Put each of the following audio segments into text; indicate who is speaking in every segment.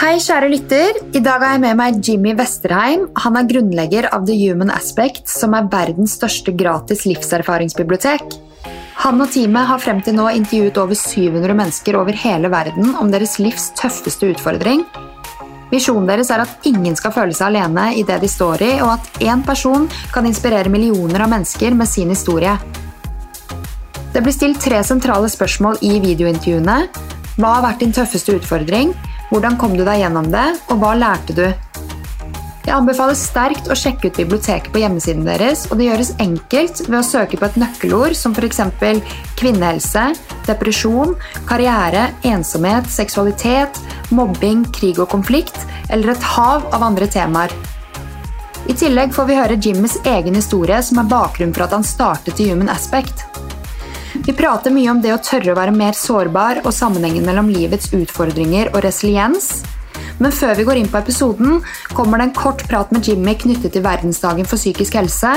Speaker 1: Hei, kjære lytter. I dag har jeg med meg Jimmy Vesterheim. Han er grunnlegger av The Human Aspect, som er verdens største gratis livserfaringsbibliotek. Han og teamet har frem til nå intervjuet over 700 mennesker over hele verden om deres livs tøffeste utfordring. Visjonen deres er at ingen skal føle seg alene i det de står i, og at én person kan inspirere millioner av mennesker med sin historie. Det blir stilt tre sentrale spørsmål i videointervjuene. Hva har vært din tøffeste utfordring? Hvordan kom du deg gjennom det, og hva lærte du? Jeg anbefaler sterkt å sjekke ut biblioteket på hjemmesiden deres, og det gjøres enkelt ved å søke på et nøkkelord som f.eks. kvinnehelse, depresjon, karriere, ensomhet, seksualitet, mobbing, krig og konflikt, eller et hav av andre temaer. I tillegg får vi høre Jimmys egen historie, som er bakgrunnen for at han startet i Human Aspect. Vi prater mye om det å tørre å være mer sårbar og sammenhengen mellom livets utfordringer og resiliens. Men før vi går inn på episoden, kommer det en kort prat med Jimmy knyttet til verdensdagen for psykisk helse.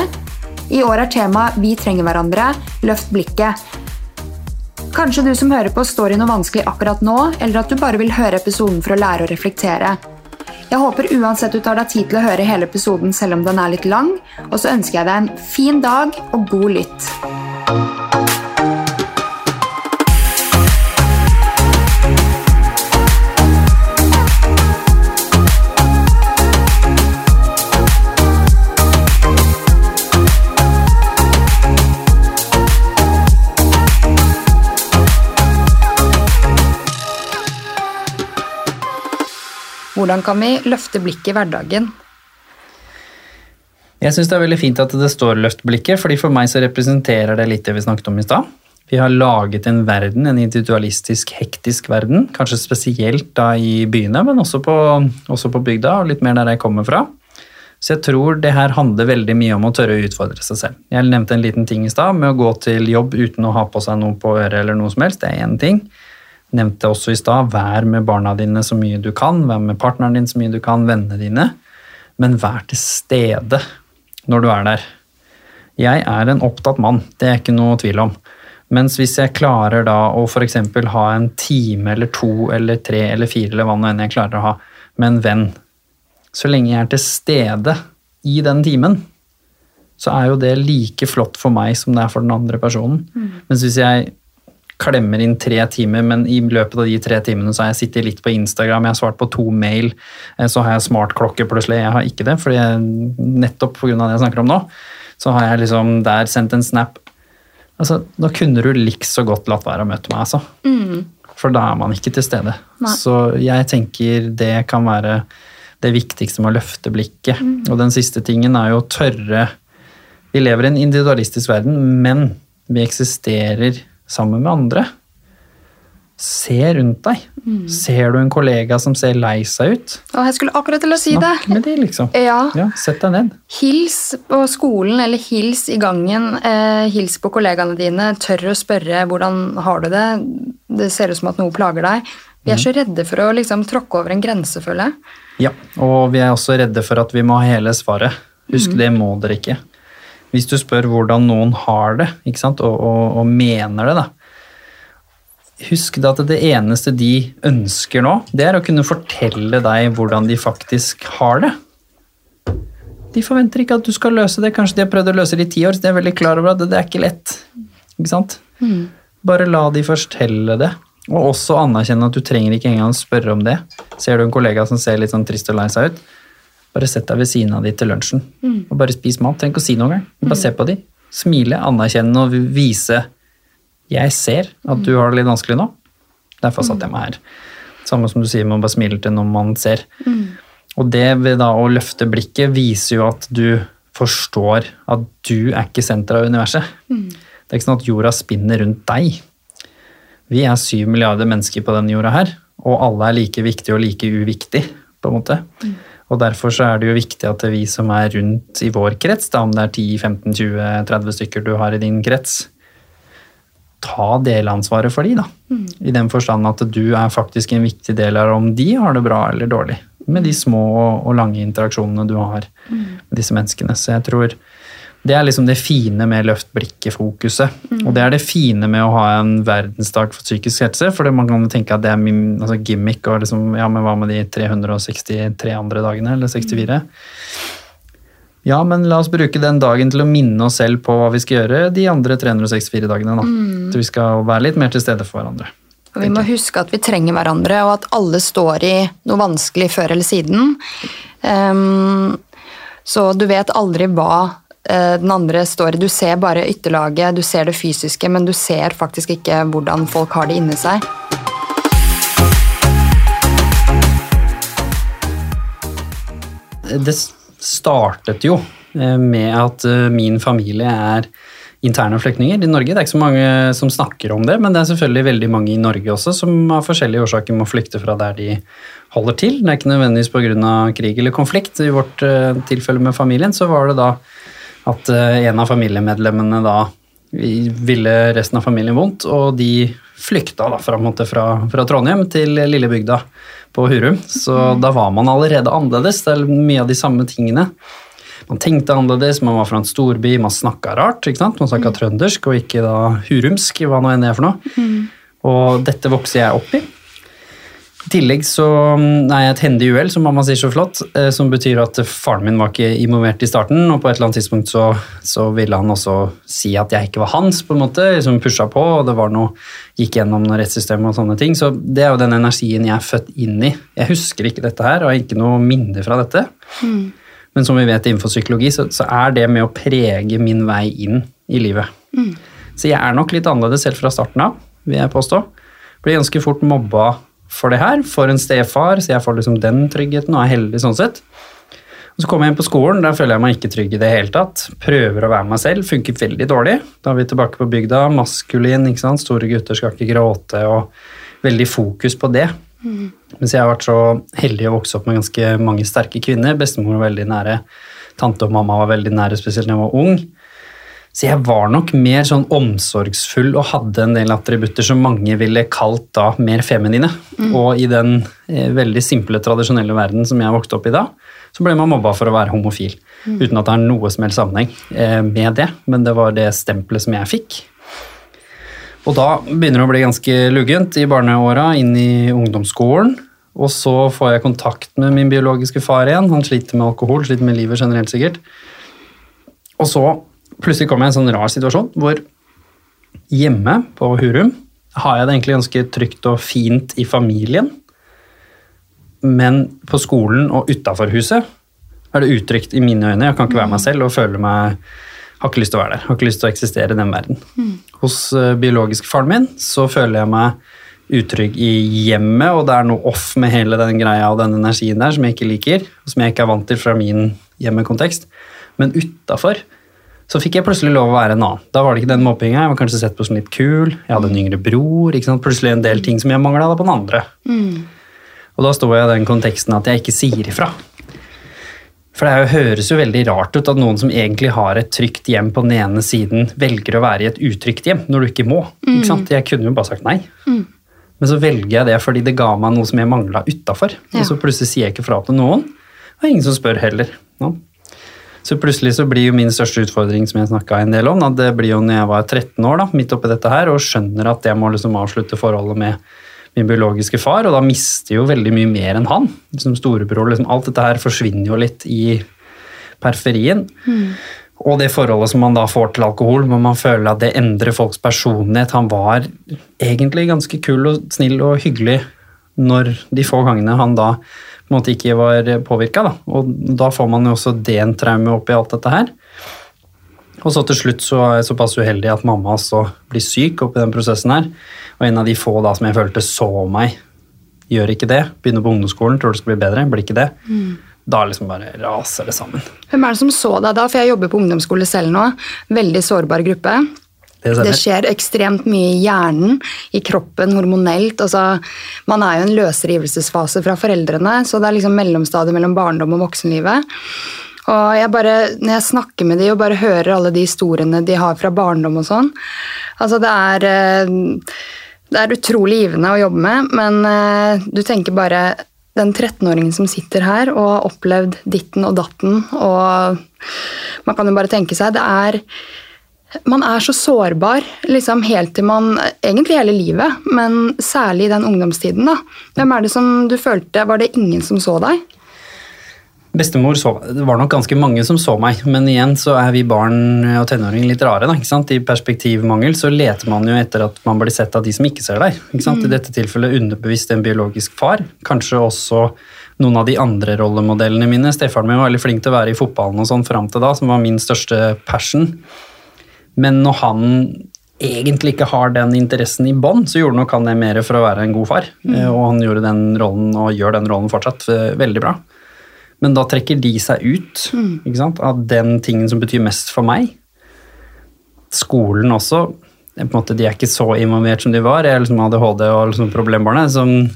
Speaker 1: I år er temaet 'Vi trenger hverandre'. Løft blikket. Kanskje du som hører på står i noe vanskelig akkurat nå, eller at du bare vil høre episoden for å lære å reflektere. Jeg håper uansett du tar deg tid til å høre hele episoden selv om den er litt lang, og så ønsker jeg deg en fin dag og god lytt. Hvordan kan vi løfte blikket i hverdagen?
Speaker 2: Jeg syns det er veldig fint at det står 'løft blikket', fordi for meg så representerer det litt det vi snakket om i stad. Vi har laget en verden, en individualistisk, hektisk verden. Kanskje spesielt da i byene, men også på, også på bygda, og litt mer der jeg kommer fra. Så jeg tror det her handler veldig mye om å tørre å utfordre seg selv. Jeg nevnte en liten ting i stad, med å gå til jobb uten å ha på seg noe på øret eller noe som helst. Det er én ting nevnte også i stad, vær med barna dine så mye du kan, vær med partneren din så mye du kan, vennene dine, men vær til stede når du er der. Jeg er en opptatt mann, det er ikke noe tvil om. Mens hvis jeg klarer da å f.eks. ha en time eller to eller tre eller fire eller hva nå enn jeg klarer å ha med en venn, så lenge jeg er til stede i den timen, så er jo det like flott for meg som det er for den andre personen. Mm. Mens hvis jeg klemmer inn tre timer, men i løpet av de tre timene så har jeg sittet litt på Instagram, jeg har svart på to mail, eh, så har jeg smartklokke plutselig. Jeg har ikke det, fordi jeg, nettopp pga. det jeg snakker om nå, så har jeg liksom der sendt en snap. Altså, Da kunne du likså godt latt være å møte meg, altså. Mm. For da er man ikke til stede. Nei. Så jeg tenker det kan være det viktigste med å løfte blikket. Mm. Og den siste tingen er jo å tørre Vi lever i en individualistisk verden, men vi eksisterer sammen med andre. Se rundt deg. Mm. Ser du en kollega som ser lei seg ut?
Speaker 1: Å, jeg skulle akkurat til å si
Speaker 2: Snakk det. med dem, liksom.
Speaker 1: Ja.
Speaker 2: ja. Sett deg ned.
Speaker 1: Hils på skolen eller hils i gangen. Eh, hils på kollegaene dine. Tør å spørre hvordan har du det. Det ser ut som at noe plager deg. Vi er mm. så redde for å liksom, tråkke over en grense, føler jeg.
Speaker 2: Ja, og vi er også redde for at vi må ha hele svaret. Husk, mm. det må dere ikke. Hvis du spør hvordan noen har det, og, og, og, mener det, da. Husk at det eneste de ønsker nå, det er å kunne fortelle deg hvordan de faktisk har det. De forventer ikke at du skal løse det. Kanskje de har prøvd å løse det i ti år, så de er veldig klar over at det, det er ikke lett. Ikke sant? Mm. Bare la de fortelle det. Og også anerkjenne at du trenger ikke engang spørre om det. Ser du en kollega som ser litt sånn trist og lei seg ut, bare sett deg ved siden av de til lunsjen mm. og bare spis mat. Tenk å si noe engang. Bare mm. se på de. Smile, anerkjenne og vise 'jeg ser at du har det litt vanskelig nå'. Derfor satt jeg meg her. Samme som du sier, man bare smiler til når man ser. Mm. Og det ved da å løfte blikket viser jo at du forstår at du er ikke senteret av universet. Mm. Det er ikke sånn at jorda spinner rundt deg. Vi er syv milliarder mennesker på denne jorda her, og alle er like viktige og like uviktige, på en måte. Mm. Og Derfor så er det jo viktig at vi som er rundt i vår krets, da, om det er 10-15-20-30 stykker du har i din krets, ta delansvaret for de, da. Mm. I den forstand at du er faktisk en viktig del av om de har det bra eller dårlig. Med de små og lange interaksjonene du har mm. med disse menneskene. Så jeg tror Det er liksom det fine med løft blikket-fokuset. Og det er det fine med å ha en verdensdag for psykisk helse. For man kan tenke at det er min altså gimmick og liksom, ja, men hva med de 363 andre dagene, eller 64? Ja, men la oss bruke den dagen til å minne oss selv på hva vi skal gjøre de andre 364 dagene. da. Så vi skal være litt mer til stede for hverandre.
Speaker 1: Og vi må huske at vi trenger hverandre, og at alle står i noe vanskelig før eller siden. Um, så du vet aldri hva den andre står i. Du ser bare ytterlaget, du ser det fysiske, men du ser faktisk ikke hvordan folk har det inni seg.
Speaker 2: Det startet jo eh, med at eh, min familie er interne flyktninger i Norge. Det er ikke så mange som snakker om det, men det er selvfølgelig veldig mange i Norge også som av forskjellige årsaker må flykte fra der de holder til. Det er ikke nødvendigvis pga. krig eller konflikt. I vårt tilfelle med familien så var det da at uh, en av familiemedlemmene da ville resten av familien vondt, og de flykta da fra, fra, fra Trondheim til lille bygda på Hurum. Så da var man allerede annerledes. Det er mye av de samme tingene. Man tenkte annerledes, man var fra en storby, man snakka rart. ikke sant? Man snakka
Speaker 1: Mm.
Speaker 2: trøndersk og ikke da hurumsk, hva nå enn det er for noe.
Speaker 1: Mm.
Speaker 2: Og dette vokser jeg opp i. I tillegg så mm, er jeg et hendig uhell, som mamma sier så flott, eh, som betyr at faren min var ikke involvert i starten, og på et eller annet tidspunkt så, så ville han også si at jeg ikke var hans, på en måte, som pusha på, og det var noe, gikk gjennom noe rettssystem og sånne ting. Så det er jo den energien jeg er født inn i. Jeg husker ikke dette her, og har ikke noe minne fra dette. Men som vi vet innenfor psykologi, så, så er det med å prege min vei inn i livet. Så jeg er nok litt annerledes selv fra starten av, vil jeg påstå. Ble ganske fort mobba for det her, for en stefar, så jeg får liksom den tryggheten og er heldig sånn sett. Og Så kommer jeg inn på skolen, der føler jeg meg ikke trygg i det hele tatt. Prøver å være meg selv, funker veldig dårlig. Da er vi tilbake på bygda, maskulin, ikke sant? store gutter skal ikke gråte, og veldig fokus på det. Mens jeg har vært så heldig å vokse opp med ganske mange sterke kvinner. Bestemor var veldig nære, tante og mamma var veldig nære, spesielt da jeg var ung. Så jeg var nok mer sånn omsorgsfull og hadde en del attributter som mange ville kalt da mer feminine. Og i den eh, veldig simple, tradisjonelle verden som jeg vokste opp i da, så ble man mobba for å være homofil. Uten at det er noe som helst sammenheng eh, med det, men det var det stempelet som jeg fikk. Og da begynner det å bli ganske luggent i barneåra, inn i ungdomsskolen. Og så får jeg kontakt med min biologiske far igjen. Han sliter med alkohol, sliter med livet generelt sikkert. Og så plutselig kommer jeg i en sånn rar situasjon hvor hjemme på Hurum har jeg det egentlig ganske trygt og fint i familien. Men på skolen og utafor huset er det utrygt i mine øyne. Jeg kan ikke være meg selv og føler meg har ikke lyst til å være der. Har ikke lyst til å eksistere i den verden. Hos uh, biologisk faren min så føler jeg meg utrygg i hjemmet, og det er noe off med hele den greia og den energien der som jeg ikke liker, og som jeg ikke er vant til fra min hjemmekontekst. Men utafor så fikk jeg plutselig lov å være en annen. Da var det ikke den mobbinga, jeg var kanskje sett på som litt kul, jeg hadde en yngre bror, ikke sant? plutselig en del ting som jeg mangla på den andre. Og da står jeg i den konteksten at jeg ikke sier ifra. For det høres jo veldig rart ut at noen som egentlig har et trygt hjem på den ene siden, velger å være i et utrygt hjem når du ikke må. Ikke sant? Jeg kunne jo bare sagt nei. Men så velger jeg det fordi det ga meg noe som jeg mangla utafor.
Speaker 1: Ja.
Speaker 2: Og så plutselig sier jeg ikke fra til noen. Og ingen som spør heller. Ja. Så plutselig så blir jo min største utfordring som jeg snakket en del om, at det blir jo når jeg var 13 år, da, midt oppi dette her, og skjønner at jeg må liksom avslutte forholdet med min biologiske far, og da mister jo veldig mye mer enn han. Som storebror, liksom, alt dette her forsvinner jo litt i periferien. Og det forholdet som man da får til alkohol, hvor man føler at det endrer folks personlighet. Han var egentlig ganske kul og snill og hyggelig når de få gangene han da på en måte ikke var påvirka. Da. Og da får man jo også det en traume oppi alt dette her. Og så til slutt så er jeg såpass uheldig at mamma også blir syk oppi den prosessen her. Og en av de få da som jeg følte så meg, gjør ikke det. Begynner på ungdomsskolen, tror det skal bli bedre, blir ikke det. Da liksom bare raser det sammen.
Speaker 1: Hvem er det som så deg da? For jeg jobber på ungdomsskole selv nå. Veldig sårbar gruppe.
Speaker 2: Det
Speaker 1: Det skjer ekstremt mye i hjernen, i kroppen, hormonelt. Altså, man er jo i en løsrivelsesfase fra foreldrene, så det er liksom mellomstadiet mellom barndom og voksenlivet. Og jeg bare, Når jeg snakker med de og bare hører alle de historiene de har fra barndom og sånn altså det er, eh, det er utrolig givende å jobbe med, men eh, du tenker bare den 13-åringen som sitter her og har opplevd ditten og datten, og man kan jo bare tenke seg Det er Man er så sårbar liksom helt til man Egentlig hele livet, men særlig i den ungdomstiden. da. Hvem er det som du følte Var det ingen som så deg?
Speaker 2: Bestemor så Det var nok ganske mange som så meg, men igjen så er vi barn og tenåringer litt rare. da, ikke sant? I perspektivmangel så leter man jo etter at man blir sett av de som ikke ser deg. ikke sant? I dette tilfellet underbevisst en biologisk far. Kanskje også noen av de andre rollemodellene mine. Stefaren min var veldig flink til å være i fotballen og sånn fram til da, som var min største passion. Men når han egentlig ikke har den interessen i bånd, så gjorde nok han det mer for å være en god far. Mm. Og han gjorde den rollen, og gjør den rollen fortsatt, eh, veldig bra. Men da trekker de seg ut ikke sant, av den tingen som betyr mest for meg. Skolen også. måte, de er ikke så involvert som de var. Jeg liksom ADHD og liksom problembarnet. Som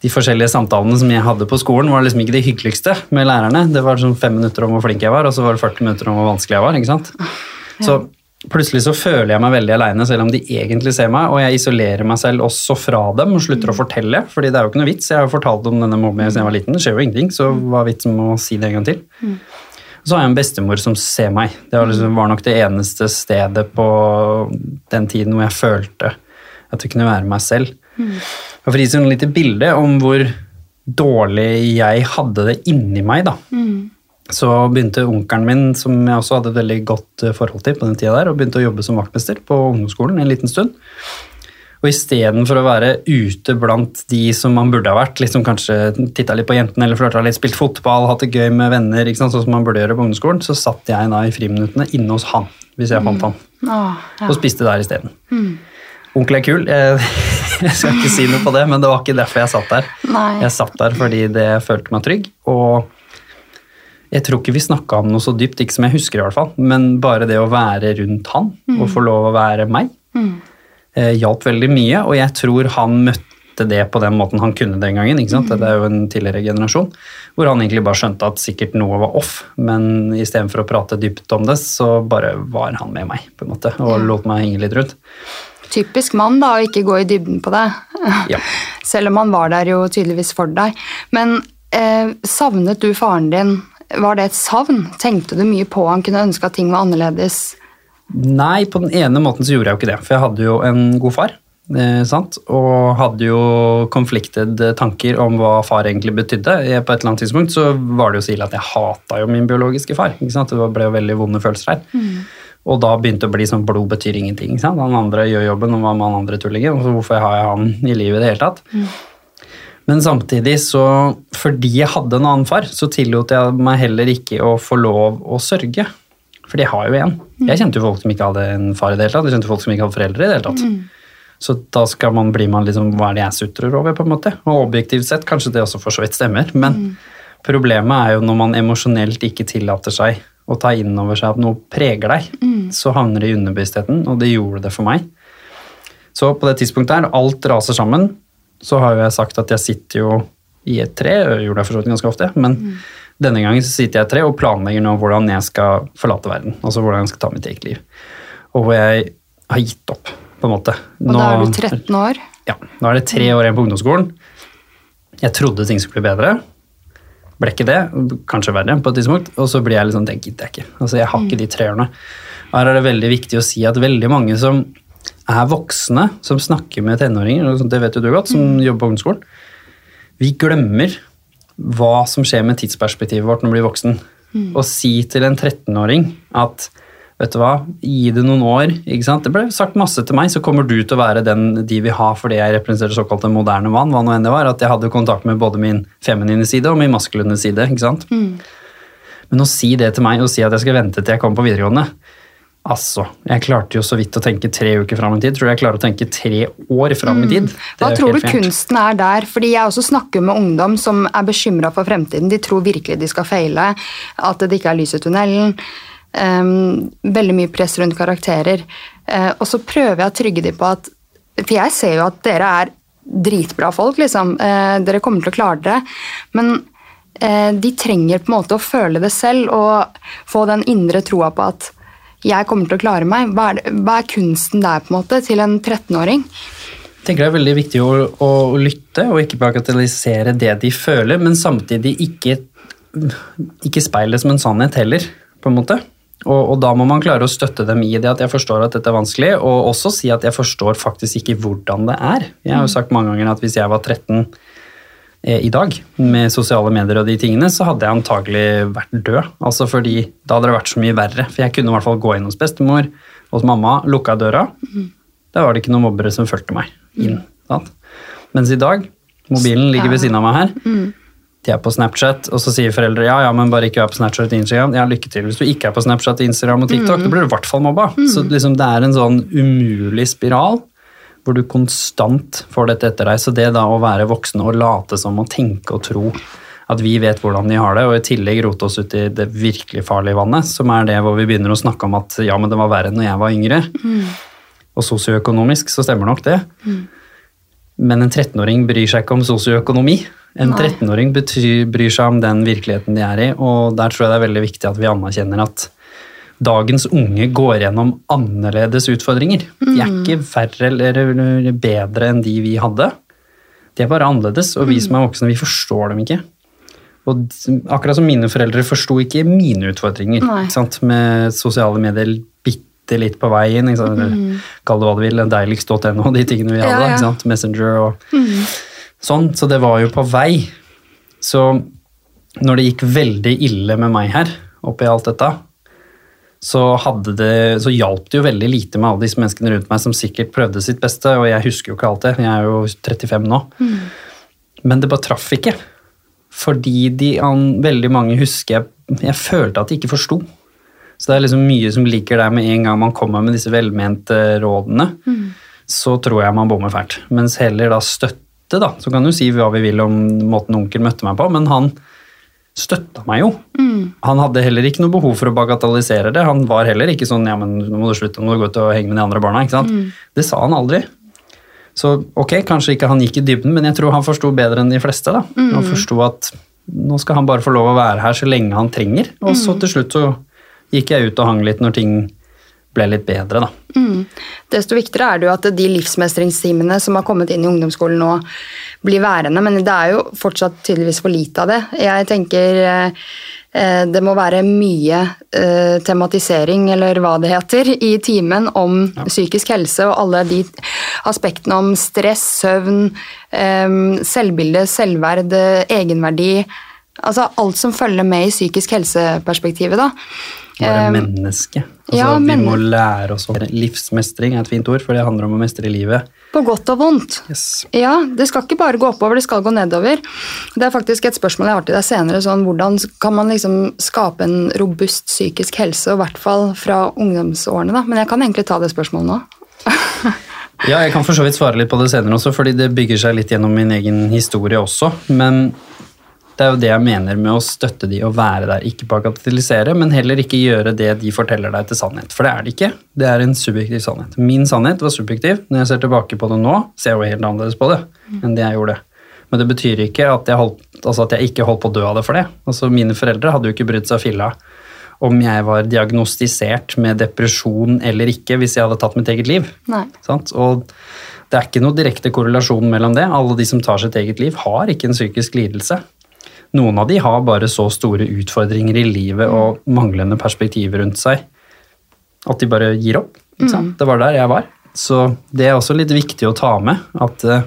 Speaker 2: de forskjellige samtalene som jeg hadde på skolen, var liksom ikke det hyggeligste med lærerne. Det var sånn fem minutter om hvor flink jeg var, og så var det 40 minutter om hvor vanskelig jeg var. ikke sant? Så plutselig så føler jeg meg veldig aleine, selv om de egentlig ser meg, og jeg isolerer meg selv også fra dem og slutter å fortelle, fordi det er jo ikke noe vits. Jeg har jo fortalt om denne mobbingen siden jeg var liten, det skjer jo ingenting, så hva er vitsen med å si det en gang til? Så har jeg en bestemor som ser meg. Det var, liksom, var nok det eneste stedet på den tiden hvor jeg følte at jeg kunne være meg selv. Og for å gi et lite bilde om hvor dårlig jeg hadde det inni meg, da. Så begynte onkelen min, som jeg også hadde et veldig godt eh, forhold til på den tida der, og begynte å jobbe som vaktmester på ungdomsskolen en liten stund. Og istedenfor å være ute blant de som man burde ha vært, liksom kanskje titta litt på jentene eller flørta litt, spilt fotball, hatt det gøy med venner, ikke sant, sånn som man burde gjøre på ungdomsskolen, så satt jeg da i friminuttene inne hos han, hvis jeg fant han,
Speaker 1: oh, ja.
Speaker 2: og spiste der isteden. Onkel er kul, jeg, jeg skal ikke si noe på det, men det var ikke derfor jeg satt der.
Speaker 1: Nei.
Speaker 2: Jeg satt der fordi det følte meg trygg, og jeg tror ikke vi snakka om noe så dypt, ikke som jeg husker i hvert fall, men bare det å være rundt han og få lov å være meg, eh, hjalp veldig mye, og jeg tror han møtte det på den måten han kunne den gangen. ikke sant? Det er jo en tidligere generasjon, hvor han egentlig bare skjønte at sikkert noe var off, men istedenfor å prate dypt om det, så bare var han med meg, på en måte, og lot meg henge litt rundt.
Speaker 1: Typisk mann da, å ikke gå i dybden på det.
Speaker 2: Ja.
Speaker 1: Selv om han var der jo tydeligvis for deg. Men eh, savnet du faren din? Var det et savn? Tenkte du mye på han? Kunne ønske at ting var annerledes?
Speaker 2: Nei, på den ene måten så gjorde jeg jo ikke det, for jeg hadde jo en god far. Eh, sant? Og hadde jo konflikted tanker om hva far egentlig betydde. Jeg, på et eller annet tidspunkt så var det jo så ille at jeg hata jo min biologiske far. Det ble jo veldig vonde følelser her. Og da begynte det å bli sånn blod betyr ingenting. Han andre gjør jobben, og hva med han andre tullingen? Hvorfor har jeg han i livet i det hele tatt? Men samtidig, så fordi jeg hadde en annen far, så tillot jeg meg heller ikke å få lov å sørge. For jeg har jo en. Jeg kjente jo folk som ikke hadde en far i det hele tatt. Jeg kjente folk som ikke hadde foreldre i det hele tatt. Så da skal man, bli man liksom Hva er det jeg sutrer over, på en måte? Og objektivt sett kanskje det også for så vidt stemmer, men problemet er jo når man emosjonelt ikke tillater seg å ta inn over seg at noe preger deg, så havner det i underbevisstheten, og det gjorde det for meg. Så på det tidspunktet her, alt raser sammen, så har jo jeg sagt at jeg sitter jo i et tre, jeg gjorde det for så vidt ganske ofte, men denne gangen så sitter jeg i et tre og planlegger nå hvordan jeg skal forlate verden, altså hvordan jeg skal ta mitt eget liv. Og hvor jeg har gitt opp, på en måte.
Speaker 1: Og da er du 13 år?
Speaker 2: Ja, nå er det tre år igjen på ungdomsskolen. Jeg trodde ting skulle bli bedre. Ble ikke det, kanskje verre på et tidspunkt. Og så blir jeg litt sånn, det gidder jeg ikke. Altså, jeg har ikke de tre årene. Her er det veldig viktig å si at veldig mange som er voksne, som snakker med tenåringer, det vet jo du godt, som jobber på ungdomsskolen, vi glemmer hva som skjer med tidsperspektivet vårt når vi blir voksen. Å si til en 13-åring at vet du hva, gi det noen år. ikke sant? Det ble sagt masse til meg, så kommer du til å være den de vil ha fordi jeg representerer såkalt en moderne mann. hva nå enn det var, At jeg hadde kontakt med både min feminine side og min maskuline side. ikke sant? Men å si det til meg og si at jeg skal vente til jeg kommer på videregående Altså, Jeg klarte jo så vidt å tenke tre uker fram i tid. Tror du jeg klarer å tenke tre år fram i tid?
Speaker 1: Mm. Hva tror du
Speaker 2: fint.
Speaker 1: kunsten er der? Fordi Jeg også snakker med ungdom som er bekymra for fremtiden. De tror virkelig de skal feile, at det ikke er lys i tunnelen. Um, veldig mye press rundt karakterer. Uh, og så prøver jeg å trygge dem på at For jeg ser jo at dere er dritbra folk, liksom. Uh, dere kommer til å klare det. Men uh, de trenger på en måte å føle det selv og få den indre troa på at jeg kommer til å klare meg. Hva er, hva er kunsten der på en måte til en 13-åring?
Speaker 2: Jeg tenker det er veldig viktig å, å lytte og ikke bagatellisere det de føler, men samtidig ikke, ikke speile som en sannhet heller, på en måte. Og, og, da må man klare å støtte dem i det at jeg forstår at dette er vanskelig, og også si at jeg forstår faktisk ikke hvordan det er. Jeg har jo sagt mange ganger at hvis jeg var 13 eh, i dag med sosiale medier og de tingene, så hadde jeg antagelig vært død. Altså fordi da hadde det vært så mye verre. For jeg kunne i hvert fall gå inn hos bestemor, hos mamma, lukka døra. Mm. Da var det ikke noen mobbere som fulgte meg inn. Sant? Mens i dag, mobilen ligger ved siden av meg her, mm. de er på Snapchat, og så sier foreldre ja, ja, men bare ikke vær på Snapchat og Instagram. Ja, lykke til hvis du ikke er på Snapchat, Instagram og TikTok. Mm. Da blir du i hvert fall mobba. Så liksom, det er en sånn umulig spiral hvor du konstant får dette etter deg. Så det da å være voksen og late som og tenke og tro at vi vet hvordan de har det, og i tillegg rote oss ut i det virkelig farlige vannet, som er det hvor vi begynner å snakke om at ja, men det var verre enn når jeg var yngre. Mm. Og sosioøkonomisk så stemmer nok det. Mm. Men en 13-åring bryr seg ikke om sosioøkonomi. En 13-åring bryr seg om den virkeligheten de er i, og der tror jeg det er veldig viktig at vi anerkjenner at dagens unge går gjennom annerledes utfordringer. De er mm. ikke verre eller bedre enn de vi hadde. De er bare annerledes, og vi mm. som er voksne, vi forstår dem ikke. Og akkurat som mine foreldre forsto ikke mine utfordringer med sosiale medier bitte litt på veien. Mm. Kall det hva du vil, deiligst.no, de tingene vi hadde. Ja, ja. Messenger og mm. sånn. Så det var jo på vei. Så når det gikk veldig ille med meg her, oppi alt dette, så, det, så hjalp det jo veldig lite med alle disse menneskene rundt meg som sikkert prøvde sitt beste, og jeg husker jo ikke alt det, jeg er jo 35 nå. Mm. Men det bare traff ikke. Fordi de, veldig mange husker jeg Jeg følte at de ikke forsto. Så det er liksom mye som ligger der med en gang man kommer med disse velmente rådene. Mm. Så tror jeg man bommer fælt. Mens heller da støtte, da. Så kan du si hva vi vil om måten onkel møtte meg på, men han støtta meg jo. Mm. Han hadde heller ikke noe behov for å bagatellisere det. Han var heller ikke sånn ja, men nå må du slutte, nå må du gå ut og henge med de andre barna. ikke sant? Mm. Det sa han aldri. Så ok, kanskje ikke han gikk i dybden, men jeg tror han forsto bedre enn de fleste. da. Mm. Han forsto at nå skal han bare få lov å være her så lenge han trenger. Og så mm. til slutt så gikk jeg ut og hang litt når ting ble litt bedre, da. Mm.
Speaker 1: Desto viktigere er det jo at de livsmestringstimene som har kommet inn i ungdomsskolen nå, blir værende, men det er jo fortsatt tydeligvis for lite av det. Jeg tenker eh, det må være mye eh, tematisering, eller hva det heter, i timen om ja. psykisk helse og alle de aspektene om stress, søvn, eh, selvbilde, selvverd, egenverdi. Altså alt som følger med i psykisk helseperspektivet. da.
Speaker 2: Være um, menneske. Altså, ja, vi må lære oss å Livsmestring er et fint ord, for det handler om å mestre livet.
Speaker 1: På godt og vondt. Yes. Ja, Det skal ikke bare gå oppover, det skal gå nedover. Det er faktisk et spørsmål jeg har til deg senere. sånn, Hvordan kan man liksom skape en robust psykisk helse, og i hvert fall fra ungdomsårene? da, Men jeg kan egentlig ta det spørsmålet nå.
Speaker 2: ja, jeg kan for så vidt svare litt på det senere også, fordi det bygger seg litt gjennom min egen historie også. Men det er jo det jeg mener med å støtte de og være der. Ikke bagatellisere, men heller ikke gjøre det de forteller deg til sannhet. For det er det ikke. Det er en subjektiv sannhet. Min sannhet var subjektiv. Når jeg ser tilbake på det nå, ser jeg jo helt annerledes på det enn det jeg gjorde. Men det betyr ikke at jeg, holdt, altså at jeg ikke holdt på å dø av det for det. Altså Mine foreldre hadde jo ikke brydd seg filla om jeg var diagnostisert med depresjon eller ikke hvis jeg hadde tatt mitt eget liv. Og det er ikke noe direkte korrelasjon mellom det. Alle de som tar sitt eget liv, har ikke en psykisk lidelse. Noen av de har bare så store utfordringer i livet og manglende perspektiv rundt seg at de bare gir opp. Mm. Det var der jeg var. Så det er også litt viktig å ta med at uh,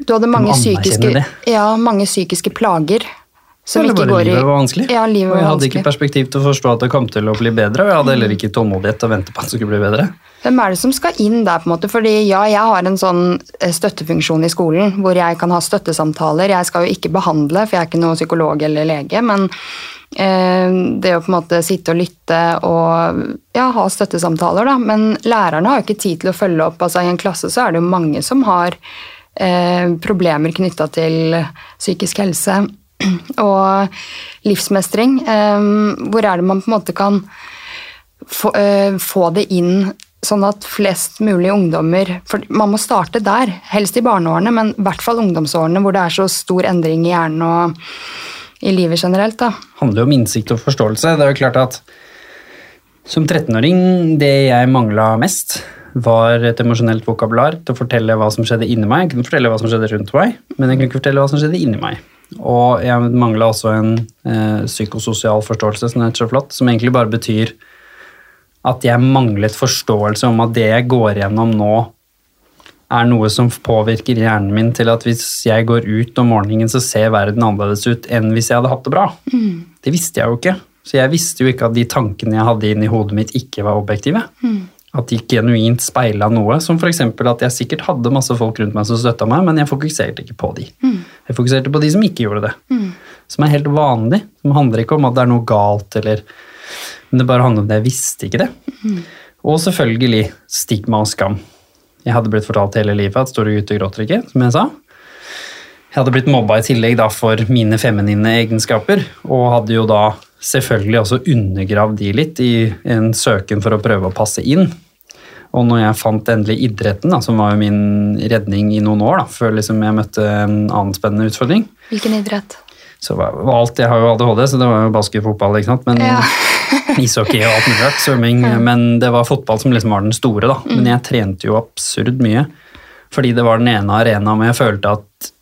Speaker 1: Du hadde mange psykiske, ja, mange psykiske plager
Speaker 2: som Eller bare livet var vanskelig. Ja, livet var og jeg hadde vanskelig. ikke perspektiv til å forstå at det kom til å bli bedre, og jeg hadde heller ikke tålmodighet til å vente på at det skulle bli bedre.
Speaker 1: Hvem er det som skal inn der? på en måte? Fordi ja, jeg har en sånn eh, støttefunksjon i skolen hvor jeg kan ha støttesamtaler. Jeg skal jo ikke behandle, for jeg er ikke noen psykolog eller lege, men eh, det å på en måte sitte og lytte og ja, ha støttesamtaler, da. Men lærerne har jo ikke tid til å følge opp. altså I en klasse så er det jo mange som har eh, problemer knytta til psykisk helse og livsmestring. Eh, hvor er det man på en måte kan eh, få det inn sånn at flest mulig ungdommer For man må starte der, helst i barneårene, men i hvert fall ungdomsårene hvor det er så stor endring i hjernen og i livet generelt. da.
Speaker 2: Handler jo om innsikt og forståelse. Det er jo klart at som 13-åring, det jeg mangla mest, var et emosjonelt vokabular til å fortelle hva som skjedde inni meg. Jeg kunne fortelle hva som skjedde rundt meg, men jeg kunne ikke fortelle hva som skjedde inni meg. Og jeg mangla også en eh, psykososial forståelse, som heter så flott, som egentlig bare betyr at jeg manglet forståelse om at det jeg går gjennom nå, er noe som påvirker hjernen min til at hvis jeg går ut om morgenen, så ser verden annerledes ut enn hvis jeg hadde hatt det bra. Mm. Det visste jeg jo ikke. Så jeg visste jo ikke at de tankene jeg hadde inni hodet mitt, ikke var objektive. Mm. At de genuint speila noe, som f.eks. at jeg sikkert hadde masse folk rundt meg som støtta meg, men jeg fokuserte ikke på de. Mm. Jeg fokuserte på de som ikke gjorde det. Mm. Som er helt vanlig. Som handler ikke om at det er noe galt, eller Men det bare handler om det jeg visste ikke det. Mm. Og selvfølgelig stigma og skam. Jeg hadde blitt fortalt hele livet at store gutter gråter ikke, som jeg sa. Jeg hadde blitt mobba i tillegg da for mine feminine egenskaper, og hadde jo da selvfølgelig også undergravd de litt i en søken for å prøve å passe inn. Og når jeg fant endelig idretten, da, som var jo min redning i noen år, da, før liksom jeg møtte en annen spennende utfordring
Speaker 1: Hvilken idrett?
Speaker 2: Så var, alt, Jeg har jo ADHD, så det var jo basketfotball, ikke sant. Men ja. ishockey og alt mulig rart. Svømming. Ja. Men det var fotball som liksom var den store, da. Mm. Men jeg trente jo absurd mye. Fordi det var den ene arenaen hvor jeg følte at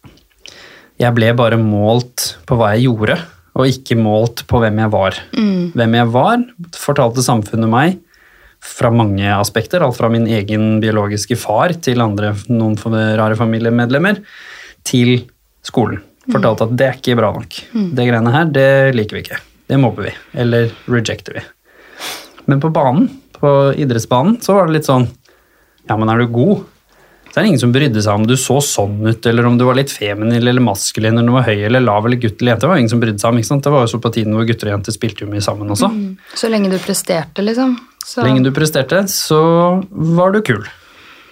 Speaker 2: jeg ble bare målt på hva jeg gjorde og ikke målt på hvem jeg var. Mm. Hvem jeg var, fortalte samfunnet meg fra mange aspekter. Alt fra min egen biologiske far til andre, noen rare familiemedlemmer, til skolen. Fortalte at det er ikke bra nok. Mm. Det greiene her, det liker vi ikke. Det mobber vi. Eller rejecter vi. Men på banen, på idrettsbanen, så var det litt sånn Ja, men er du god? Så er det ingen som brydde seg om du så sånn ut, eller om du var litt feminin eller maskulin, eller om du var høy eller lav eller gutt eller jente. Det var ingen som brydde seg om, ikke sant? Det var jo så på tiden hvor gutter og jenter spilte jo mye sammen også. Mm.
Speaker 1: Så lenge du presterte, liksom?
Speaker 2: Så... lenge du presterte, så var du kul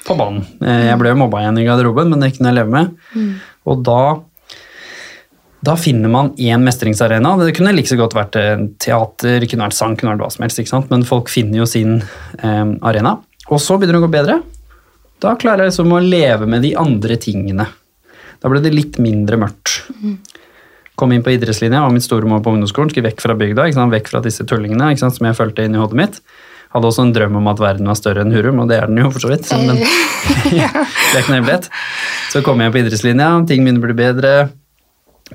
Speaker 2: på banen. Eh, jeg ble jo mobba igjen i garderoben, men det kunne jeg leve med. Mm. Og da da finner man én mestringsarena. Det kunne like så godt vært teater, kunne vært sang, kunne vært hva som helst. Men folk finner jo sin eh, arena. Og så begynner det å gå bedre. Da klarer jeg liksom å leve med de andre tingene. Da ble det litt mindre mørkt. Kom inn på idrettslinja, var mitt store mål på ungdomsskolen. Skulle vekk fra bygda, vekk fra disse tullingene som jeg følte i hodet mitt. Hadde også en drøm om at verden var større enn Hurum, og det er den jo for så vidt. Men det er ikke noe hemmelighet. Så kom jeg på idrettslinja, ting begynner å bli bedre.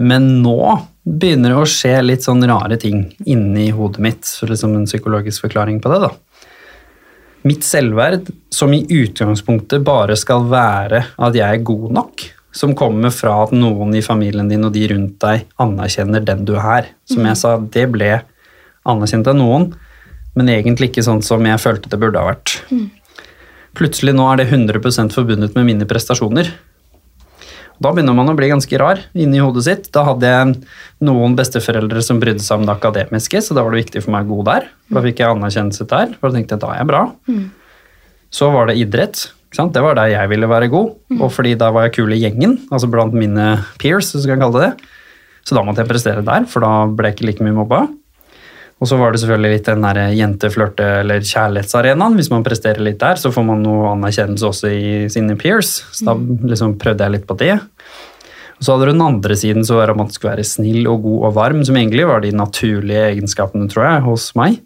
Speaker 2: Men nå begynner det å skje litt sånn rare ting inni hodet mitt. Så liksom en psykologisk forklaring på det. da. Mitt selvverd, som i utgangspunktet bare skal være at jeg er god nok, som kommer fra at noen i familien din og de rundt deg anerkjenner den du er. Som jeg sa, det ble anerkjent av noen, men egentlig ikke sånn som jeg følte det burde ha vært. Plutselig nå er det 100% forbundet med mine prestasjoner. Da begynner man å bli ganske rar inni hodet sitt. Da hadde jeg noen besteforeldre som brydde seg om det akademiske, så da var det viktig for meg å gå der. Da fikk jeg anerkjennelse der, for da tenkte jeg da er jeg bra. Mm. Så var det idrett. Det var der jeg ville være god, mm. og fordi da var jeg kul i gjengen, altså blant mine peers, så du kan kalle det det. Så da måtte jeg prestere der, for da ble jeg ikke like mye mobba. Og så var det selvfølgelig litt den der jenteflørte- eller kjærlighetsarenaen. Hvis man presterer litt der, så får man noe anerkjennelse også i sine peers. Så da mm. liksom prøvde jeg litt på det. Og så hadde du den andre siden, så var det at man skulle være snill og god og varm, som egentlig var de naturlige egenskapene, tror jeg, hos meg.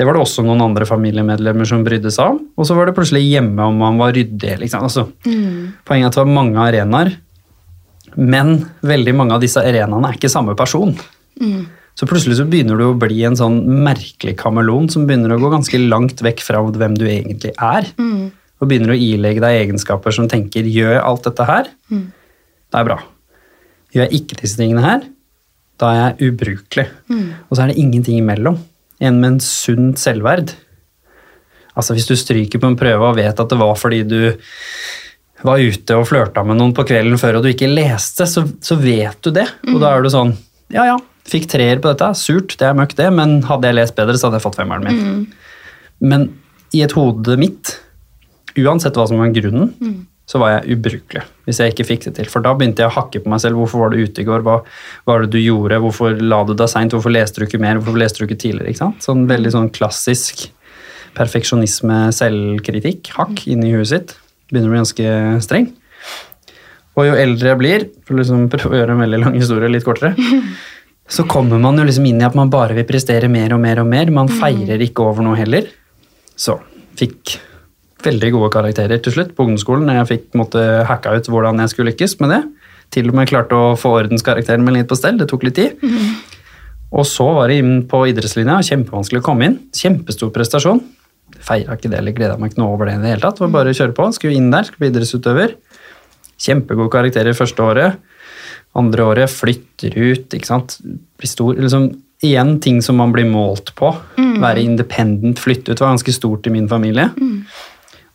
Speaker 2: Det var det også noen andre familiemedlemmer som brydde seg om. Og så var det plutselig hjemme om man var ryddig. Liksom. Altså, mm. Poenget er at det var mange arenaer, men veldig mange av disse arenaene er ikke samme person. Mm. Så plutselig så begynner du å bli en sånn merkelig kameleon som begynner å gå ganske langt vekk fra hvem du egentlig er. Mm. Og begynner å ilegge deg egenskaper som tenker 'gjør jeg alt dette her', mm. det er bra. Gjør jeg ikke disse tingene her, da er jeg ubrukelig. Mm. Og så er det ingenting imellom. En med en sunn selvverd. Altså Hvis du stryker på en prøve og vet at det var fordi du var ute og flørta med noen på kvelden før og du ikke leste, så, så vet du det. Og da er du sånn Ja, ja, Fikk treer på dette. Surt, det er møkk, det, men hadde jeg lest bedre, så hadde jeg fått femmeren min. Mm. Men i et hode mitt, uansett hva som var grunnen, mm. så var jeg ubrukelig hvis jeg ikke fikk det til. For da begynte jeg å hakke på meg selv. Hvorfor var du ute i går? Hva var det du gjorde? Hvorfor la du deg seint? Hvorfor leste du ikke mer? Hvorfor leste du ikke tidligere? Ikke sant? Sånn veldig sånn klassisk perfeksjonisme, selvkritikk, hakk mm. inni huet sitt. Begynner å bli ganske streng. Og jo eldre jeg blir, for liksom prøve å gjøre en veldig lang historie litt kortere, så kommer man jo liksom inn i at man bare vil prestere mer og mer og mer. Man mm. feirer ikke over noe heller. Så fikk veldig gode karakterer til slutt på ungdomsskolen. Jeg fikk måtte, hacka ut hvordan jeg skulle lykkes med det. Til og med klarte å få ordenskarakteren min litt på stell. Det tok litt tid. Og så var det inn på idrettslinja. Kjempevanskelig å komme inn. Kjempestor prestasjon. Feira ikke det eller gleda meg ikke noe over det i det hele tatt. Det var bare å kjøre på. Skulle inn der, skulle bli idrettsutøver. Kjempegode karakterer første året. Andre året flytter ut, ikke sant. Blir stor. Liksom, igjen ting som man blir målt på. Være independent, flytte ut. var ganske stort i min familie.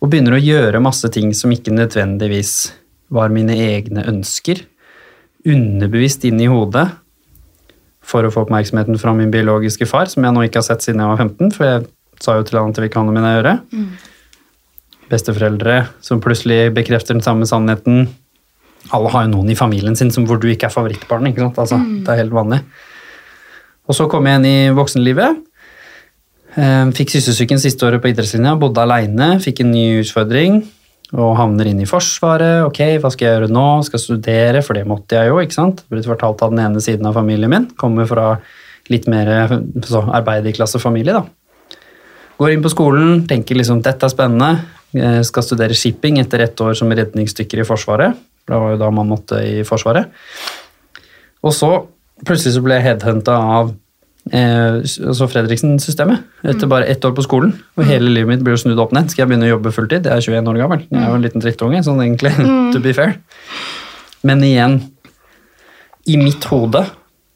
Speaker 2: Og begynner å gjøre masse ting som ikke nødvendigvis var mine egne ønsker. Underbevisst inn i hodet for å få oppmerksomheten fra min biologiske far, som jeg nå ikke har sett siden jeg var 15, for jeg sa jo til han at det vil ikke ha noe med det å gjøre. Besteforeldre som plutselig bekrefter den samme sannheten. Alle har jo noen i familien sin som hvor du ikke er favorittbarn. ikke sant? Altså, Det er helt vanlig. Og så kom jeg inn i voksenlivet. Eh, Fikk søstersyken siste året på idrettslinja, bodde aleine, fikk en ny utfordring og havner inn i Forsvaret. Ok, hva skal jeg gjøre nå? Skal jeg studere, for det måtte jeg jo. ikke sant? Blitt fortalt av den ene siden av familien min. Kommer fra litt mer så, arbeiderklassefamilie, da. Går inn på skolen, tenker liksom dette er spennende. Jeg skal studere shipping etter ett år som redningsdykker i Forsvaret. Det var jo da man måtte i Forsvaret. Og så plutselig så ble jeg headhunta av eh, altså Fredriksen-systemet etter bare ett år på skolen. Og hele livet mitt blir jo snudd opp ned. Skal jeg begynne å jobbe fulltid? Jeg er 21 år gammel. Jeg er jo en liten drittunge, sånn egentlig, to be fair. Men igjen, i mitt hode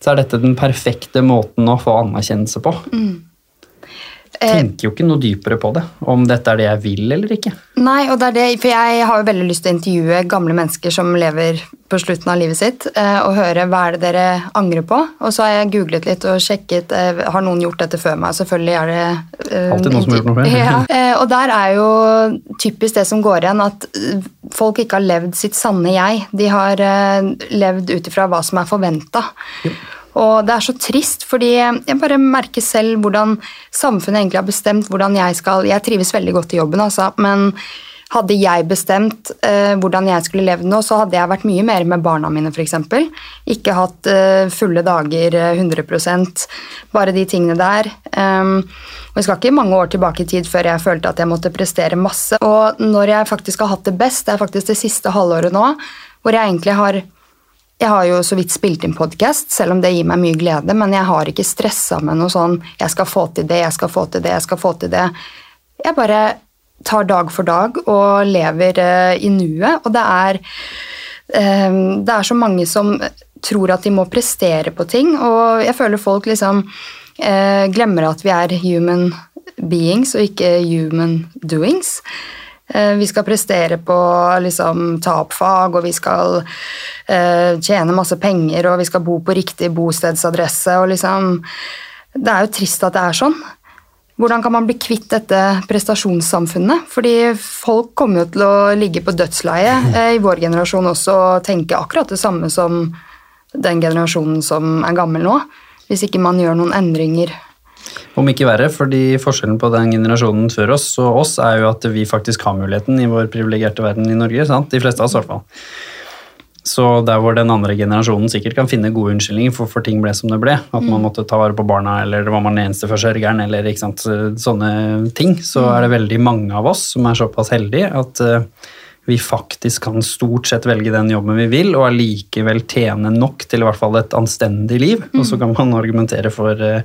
Speaker 2: så er dette den perfekte måten å få anerkjennelse på. Tenker jo ikke noe dypere på det, om dette er det jeg vil eller ikke.
Speaker 1: Nei, og det er det, for jeg har jo veldig lyst til å intervjue gamle mennesker som lever på slutten av livet sitt, eh, og høre hva er det dere angrer på. Og så har jeg googlet litt og sjekket eh, har noen gjort dette før meg. Selvfølgelig er det eh,
Speaker 2: Alltid noen som har gjort noe før.
Speaker 1: Ja. Eh, Og der er jo typisk det som går igjen, at eh, folk ikke har levd sitt sanne jeg. De har eh, levd ut ifra hva som er forventa. Og det er så trist, fordi jeg bare merker selv hvordan samfunnet egentlig har bestemt hvordan jeg skal Jeg trives veldig godt i jobben, altså, men hadde jeg bestemt eh, hvordan jeg skulle levd nå, så hadde jeg vært mye mer med barna mine, f.eks. Ikke hatt eh, fulle dager eh, 100 bare de tingene der. Um, og Jeg skal ikke mange år tilbake i tid før jeg følte at jeg måtte prestere masse. Og når jeg faktisk har hatt det best, det er faktisk det siste halvåret nå, hvor jeg egentlig har jeg har jo så vidt spilt inn podkast, selv om det gir meg mye glede, men jeg har ikke stressa med noe sånn 'jeg skal få til det, jeg skal få til det', jeg skal få til det. Jeg bare tar dag for dag og lever eh, i nuet, og det er eh, Det er så mange som tror at de må prestere på ting, og jeg føler folk liksom eh, glemmer at vi er human beings og ikke human doings. Eh, Vi skal prestere på liksom, ta og vi skal eh, tjene masse penger, og vi skal bo på riktig bostedsadresse. og liksom, Det er jo trist at det er sånn. Hvordan kan man bli kvitt dette prestasjonssamfunnet? Fordi folk kommer jo til å ligge på dødsleiet eh, i vår generasjon også og tenke akkurat det samme som den generasjonen som er gammel nå. Hvis ikke man gjør noen endringer.
Speaker 2: Om ikke verre, fordi forskjellen på den generasjonen før oss og oss er jo at vi faktisk har muligheten i vår privilegerte verden i Norge. sant? De fleste av oss i hvert fall. Så der hvor den andre generasjonen sikkert kan finne gode unnskyldninger for for ting ble som det ble, at man måtte ta vare på barna, eller var man den eneste forsørgeren, eller ikke sant, sånne ting, så er det veldig mange av oss som er såpass heldige at eh, vi faktisk kan stort sett velge den jobben vi vil, og allikevel tjene nok til i hvert fall et anstendig liv. Og så kan man argumentere for uh,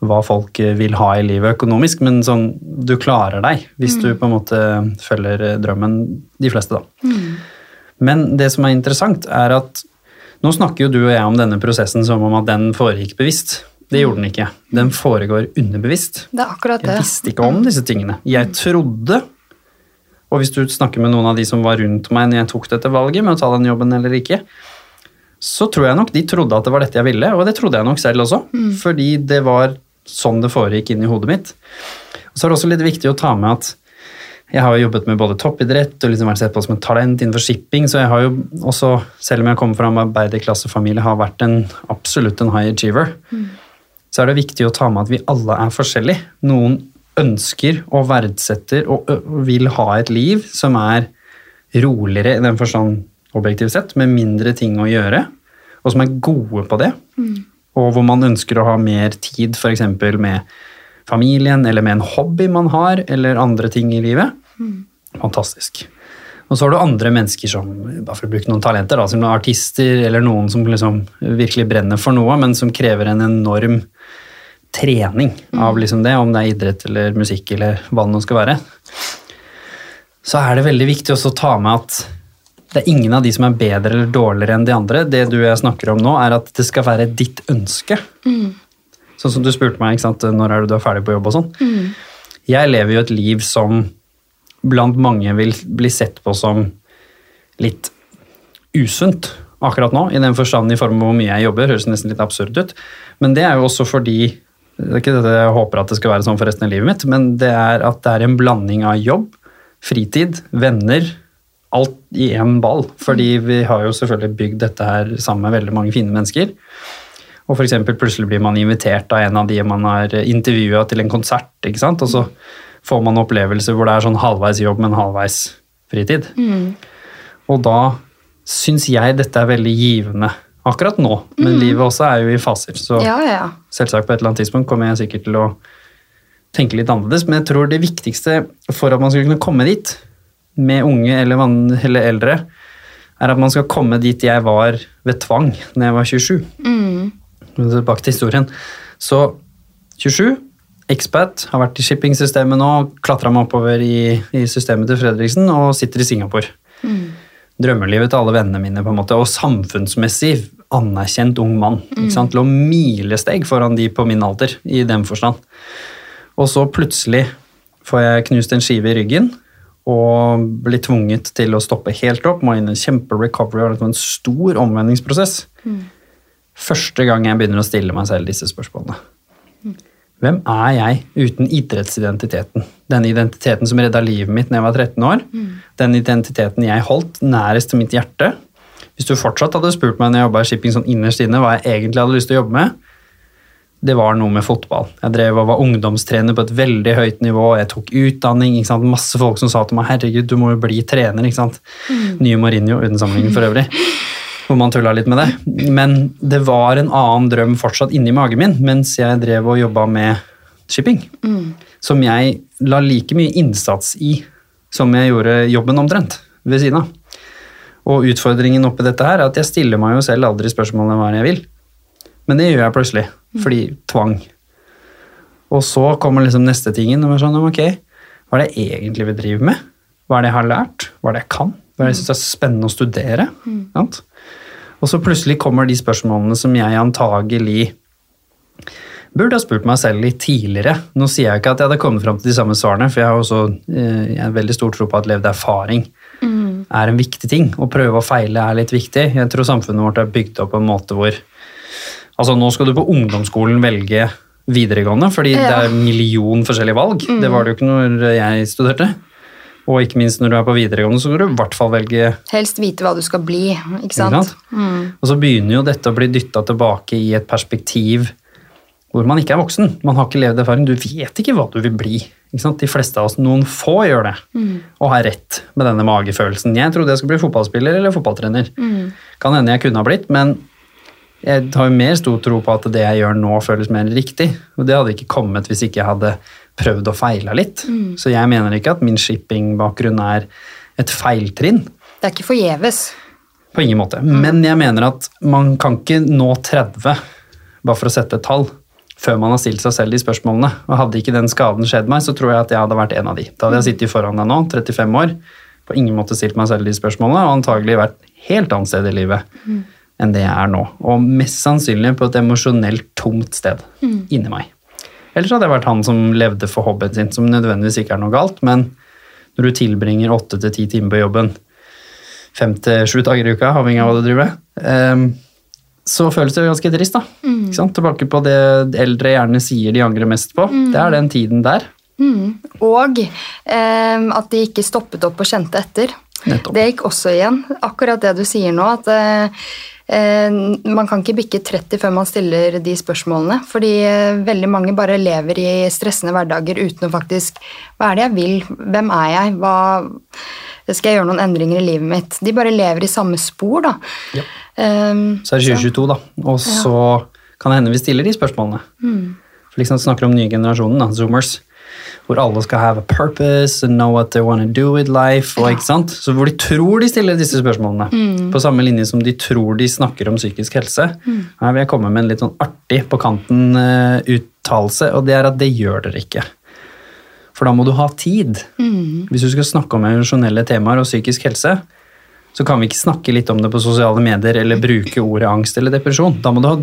Speaker 2: hva folk eh, vil ha i livet økonomisk, men sånn, du klarer deg hvis du på en måte følger eh, drømmen, de fleste, da. Men det som er interessant, er at nå snakker jo du og jeg om denne prosessen som om at den foregikk bevisst. Det gjorde den ikke. Den foregår underbevisst.
Speaker 1: Det er akkurat det.
Speaker 2: Jeg visste ikke om disse tingene. Jeg trodde, og hvis du snakker med noen av de som var rundt meg når jeg tok dette valget med å ta den jobben eller ikke, så tror jeg nok de trodde at det var dette jeg ville, og det trodde jeg nok selv også. Fordi det var sånn det foregikk inn i hodet mitt. Og så er det også litt viktig å ta med at jeg har jo jobbet med både toppidrett og liksom vært sett på som et talent innenfor shipping, så jeg har jo også, selv om jeg kommer fra en arbeiderklassefamilie, har vært en absolutt en high achiever. Så er det viktig å ta med at vi alle er forskjellige. Noen ønsker og verdsetter og vil ha et liv som er roligere i den forstand objektivt sett, med mindre ting å gjøre, og som er gode på det. Og hvor man ønsker å ha mer tid f.eks. med familien, eller med en hobby man har, eller andre ting i livet. Fantastisk. Og så har du andre mennesker som bare for å bruke noen talenter, da, som artister eller noen som liksom virkelig brenner for noe, men som krever en enorm trening av liksom det, om det er idrett eller musikk eller hva det nå skal være. Så er det veldig viktig også å ta med at det er ingen av de som er bedre eller dårligere enn de andre. Det du og jeg snakker om nå, er at det skal være ditt ønske. Sånn som du spurte meg, ikke sant? når er du er ferdig på jobb og sånn. Jeg lever jo et liv som blant mange vil bli sett på som litt usunt akkurat nå, i den forstand i form av hvor mye jeg jobber, høres nesten litt absurd ut. Men det er jo også fordi det er ikke det jeg håper at det skal være sånn for resten av livet mitt, men det er at det er en blanding av jobb, fritid, venner, alt i én ball. Fordi vi har jo selvfølgelig bygd dette her sammen med veldig mange fine mennesker. Og f.eks. plutselig blir man invitert av en av de man har intervjua til en konsert, ikke sant? og så får man opplevelser hvor det er sånn halvveis jobb, men halvveis fritid. Og da syns jeg dette er veldig givende akkurat nå, men livet også er jo i faser. Så
Speaker 1: Ja, ja.
Speaker 2: selvsagt på et eller annet tidspunkt kommer jeg sikkert til å tenke litt annerledes, men jeg tror det viktigste for at man skal kunne komme dit, med unge eller, vann, eller eldre, er at man skal komme dit jeg var ved tvang når jeg var 27. Tilbake til historien. Så 27, expat, har vært i shippingsystemet nå, klatra meg oppover i, i systemet til Fredriksen og sitter i Singapore. Drømmelivet til alle vennene mine, på en måte, og samfunnsmessig anerkjent ung mann. Ikke sant? Lå milesteg foran de på min alder, i den forstand. Og så plutselig får jeg knust en skive i ryggen og blir tvunget til å stoppe helt opp. Må inn i en kjempe-recovery og en stor omvendingsprosess. Første gang jeg begynner å stille meg selv disse spørsmålene. Hvem er jeg uten idrettsidentiteten? Den identiteten som redda livet mitt da jeg var 13 år. Den identiteten jeg holdt nærest til mitt hjerte. Hvis du fortsatt hadde spurt meg når jeg jobba i shipping sånn innerst inne, hva jeg egentlig hadde lyst til å jobbe med, det var noe med fotball. Jeg drev og var ungdomstrener på et veldig høyt nivå. Jeg tok utdanning. ikke sant? Masse folk som sa til meg 'herregud, du må jo bli trener'. ikke sant? Nye Mourinho, uten sammenligning for øvrig. Hvor man tulla litt med det. Men det var en annen drøm fortsatt inni magen min mens jeg drev og jobba med shipping. Som jeg la like mye innsats i som jeg gjorde jobben omtrent ved siden av. Og utfordringen oppi dette her er at jeg stiller meg jo selv aldri spørsmålet hva jeg vil. Men det gjør jeg plutselig, fordi tvang. Og så kommer liksom neste tingen. Og sånn, ok, Hva er det jeg egentlig vil drive med? Hva er det jeg har lært? Hva er det jeg kan? Hva er det jeg syns er spennende å studere? Sant? Og så plutselig kommer de spørsmålene som jeg antagelig burde ha spurt meg selv litt tidligere. Nå sier jeg ikke at jeg hadde kommet fram til de samme svarene, for jeg har også eh, jeg har veldig stor tro på at levd erfaring er en viktig ting. Å prøve og feile er litt viktig. Jeg tror samfunnet vårt er bygd opp på en måte hvor Altså, nå skal du på ungdomsskolen velge videregående, fordi det er en million forskjellige valg. Det var det jo ikke når jeg studerte. Og ikke minst når du er på videregående, så kan du i hvert fall velge
Speaker 1: Helst vite hva du skal bli, ikke sant?
Speaker 2: Mm. Og så begynner jo dette å bli dytta tilbake i et perspektiv hvor man ikke er voksen. Man har ikke levd erfaring. Du vet ikke hva du vil bli. Ikke sant? De fleste av oss, noen få gjør det, og har rett med denne magefølelsen. Jeg trodde jeg skulle bli fotballspiller eller fotballtrener. Kan hende jeg kunne ha blitt, men jeg har jo mer stor tro på at det jeg gjør nå, føles mer riktig. Og det hadde ikke kommet hvis ikke jeg hadde prøvd og feila litt. Så jeg mener ikke at min shippingbakgrunn er et feiltrinn.
Speaker 1: Det er ikke forgjeves.
Speaker 2: På ingen måte. Men jeg mener at man kan ikke nå 30, bare for å sette et tall, før man har stilt seg selv de spørsmålene. Og hadde ikke den skaden skjedd meg, så tror jeg at jeg hadde vært en av de. Da hadde jeg sittet foran deg nå, 35 år, på ingen måte stilt meg selv de spørsmålene, og antagelig vært helt annet sted i livet enn det jeg er nå. Og mest sannsynlig på et emosjonelt tomt sted inni meg. Ellers hadde jeg vært han som levde for hobbyen sin, som nødvendigvis ikke er noe galt, men når du tilbringer åtte til ti timer på jobben fem til sju dager i uka, avhengig av hva du driver med, ehm, så føles det ganske trist. da. Ikke sant? Tilbake på det eldre gjerne sier de angrer mest på. Det er den tiden der.
Speaker 1: Og eh, at de ikke stoppet opp og kjente etter.
Speaker 2: Nettopp.
Speaker 1: Det gikk også igjen. Akkurat det du sier nå, at eh, man kan ikke bikke 30 før man stiller de spørsmålene. Fordi eh, veldig mange bare lever i stressende hverdager uten å faktisk Hva er det jeg vil? Hvem er jeg? Hva skal jeg gjøre noen endringer i livet mitt? De bare lever i samme spor, da.
Speaker 2: Ja.
Speaker 1: Eh,
Speaker 2: Så er det 2022, da. Og så kan det hende vi stiller de spørsmålene. For liksom snakker om nye generasjonen, da, zoomers. Hvor alle skal have a purpose and know what they want to do with life. Og, ikke sant? Så Hvor de tror de stiller disse spørsmålene. På samme linje som de tror de snakker om psykisk helse. Her vil jeg komme med en litt sånn artig på kanten-uttalelse, og det er at det gjør dere ikke. For da må du ha tid. Hvis du skal snakke om emosjonelle temaer og psykisk helse, så kan vi ikke snakke litt om det på sosiale medier eller bruke ordet angst eller depresjon. Da må du ha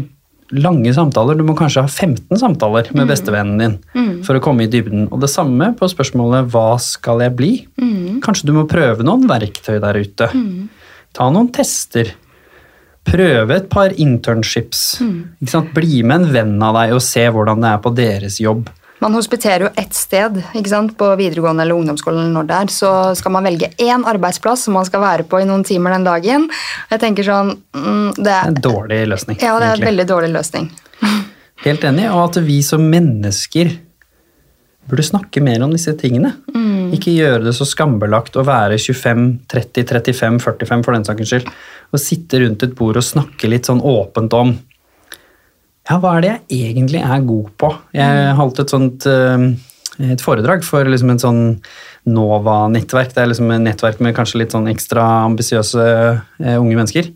Speaker 2: lange samtaler. Du må kanskje ha 15 samtaler med bestevennen din for å komme i dybden. Og det samme på spørsmålet 'hva skal jeg bli'? Kanskje du må prøve noen verktøy der ute. Ta noen tester. Prøve et par internships. Ikke sant? Bli med en venn av deg og se hvordan det er på deres jobb.
Speaker 1: Man hospiterer jo ett sted ikke sant? på videregående eller ungdomsskolen. eller når det er, Så skal man velge én arbeidsplass som man skal være på i noen timer den dagen. Jeg tenker sånn, mm, det
Speaker 2: er en dårlig løsning.
Speaker 1: ja, det er en veldig dårlig løsning.
Speaker 2: Helt enig, og at vi som mennesker burde snakke mer om disse tingene. Ikke gjøre det så skambelagt å være 25, 30, 35, 45 for den saks skyld. Og sitte rundt et bord og snakke litt sånn åpent om ja, hva er det jeg egentlig er god på? Jeg holdt et sånt eh, et foredrag for liksom en sånn NOVA-nettverk. Det er liksom et nettverk med kanskje litt sånn ekstra ambisiøse eh, unge mennesker.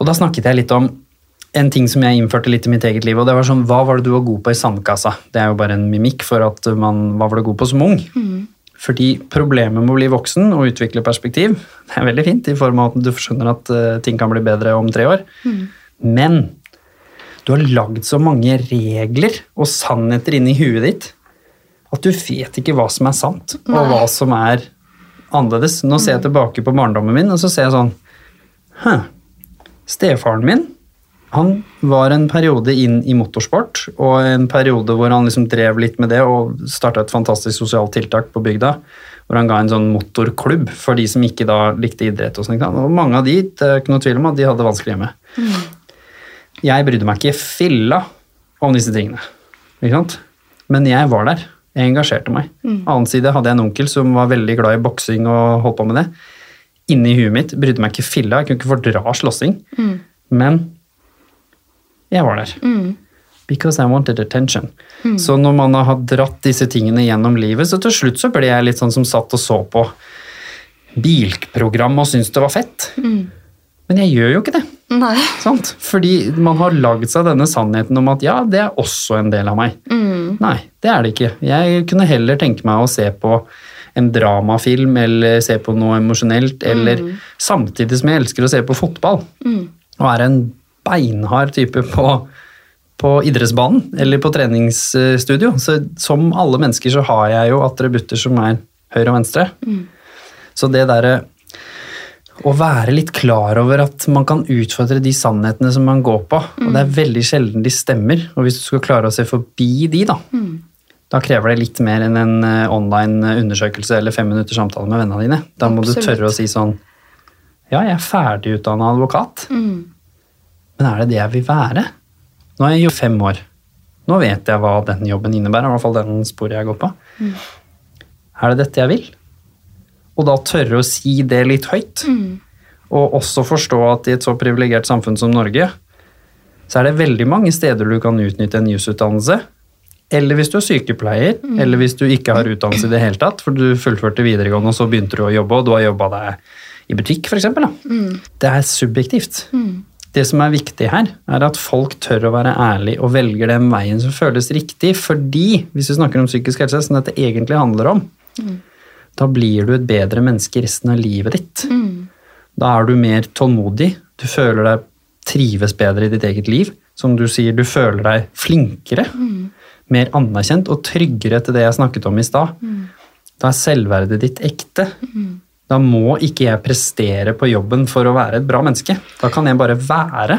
Speaker 2: Og da snakket jeg litt om en ting som jeg innførte litt i mitt eget liv, og det var sånn Hva var det du var god på i sandkassa? Det er jo bare en mimikk for at man Hva var du god på som ung? Fordi problemet med å bli voksen og utvikle perspektiv Det er veldig fint i form av at du skjønner at eh, ting kan bli bedre om tre år. Men du har lagd så mange regler og sannheter inni huet ditt at du vet ikke hva som er sant, og
Speaker 1: Nei.
Speaker 2: hva som er annerledes. Nå ser jeg tilbake på barndommen min, og så ser jeg sånn Hæ. Stefaren min han var en periode inn i motorsport, og en periode hvor han liksom drev litt med det og starta et fantastisk sosialt tiltak på bygda. Hvor han ga en sånn motorklubb for de som ikke da likte idrett. Og sånt. Og mange av de det er ikke noe tvil om at de hadde vanskelig hjemme. Jeg brydde meg ikke filla om disse tingene. Ikke sant? Men jeg var der. Jeg engasjerte meg. Annen side hadde jeg en onkel som var veldig glad i boksing og holdt på med det. Inni huet mitt brydde meg ikke filla. Jeg kunne ikke fordra slåssing. Men jeg var der. Because I wanted attention. Så når man har dratt disse tingene gjennom livet, så til slutt så ble jeg litt sånn som satt og så på bilprogram og syntes det var fett. Men jeg gjør jo ikke det.
Speaker 1: Nei.
Speaker 2: Sant? Fordi man har lagd seg denne sannheten om at ja, det er også en del av meg. Nei, det er det ikke. Jeg kunne heller tenke meg å se på en dramafilm eller se på noe emosjonelt, eller samtidig som jeg elsker å se på fotball. Og er en beinhard type på, på idrettsbanen eller på treningsstudio. Så som alle mennesker så har jeg jo attributter som er høyre og venstre. Så det derre å være litt klar over at man kan utfordre de sannhetene som man går på. Og det er veldig sjelden de stemmer. Og hvis du skal klare å se forbi de, da, da krever det litt mer enn en eh, online undersøkelse eller fem minutters samtale med vennene dine. Da må
Speaker 1: Absolutt.
Speaker 2: du tørre å si sånn Ja, jeg er ferdigutdanna advokat, men er det det jeg vil være? Nå har jeg jo fem år. Nå vet jeg hva den jobben innebærer, i hvert fall den sporet jeg går på. Er det dette jeg vil? Og da tørre å si det litt høyt. Og også forstå at i et så privilegert samfunn som Norge, så er det veldig mange steder du kan utnytte en jusutdannelse. Eller hvis du er sykepleier, eller hvis du ikke har utdannelse i det hele tatt, for du fullførte videregående, og så begynte du å jobbe, og du har jobba deg i butikk, f.eks. Det er subjektivt. Det som er viktig her, er at folk tør å være ærlig og velger den veien som føles riktig, fordi, hvis vi snakker om psykisk helse, som dette egentlig handler om, da blir du et bedre menneske resten av livet ditt. Da er du mer tålmodig, du føler deg trives bedre i ditt eget liv. Som du sier, du føler deg flinkere, mer anerkjent og tryggere til det jeg snakket om i stad. Da er selvverdet ditt ekte. Da må ikke jeg prestere på jobben for å være et bra menneske. Da kan jeg bare være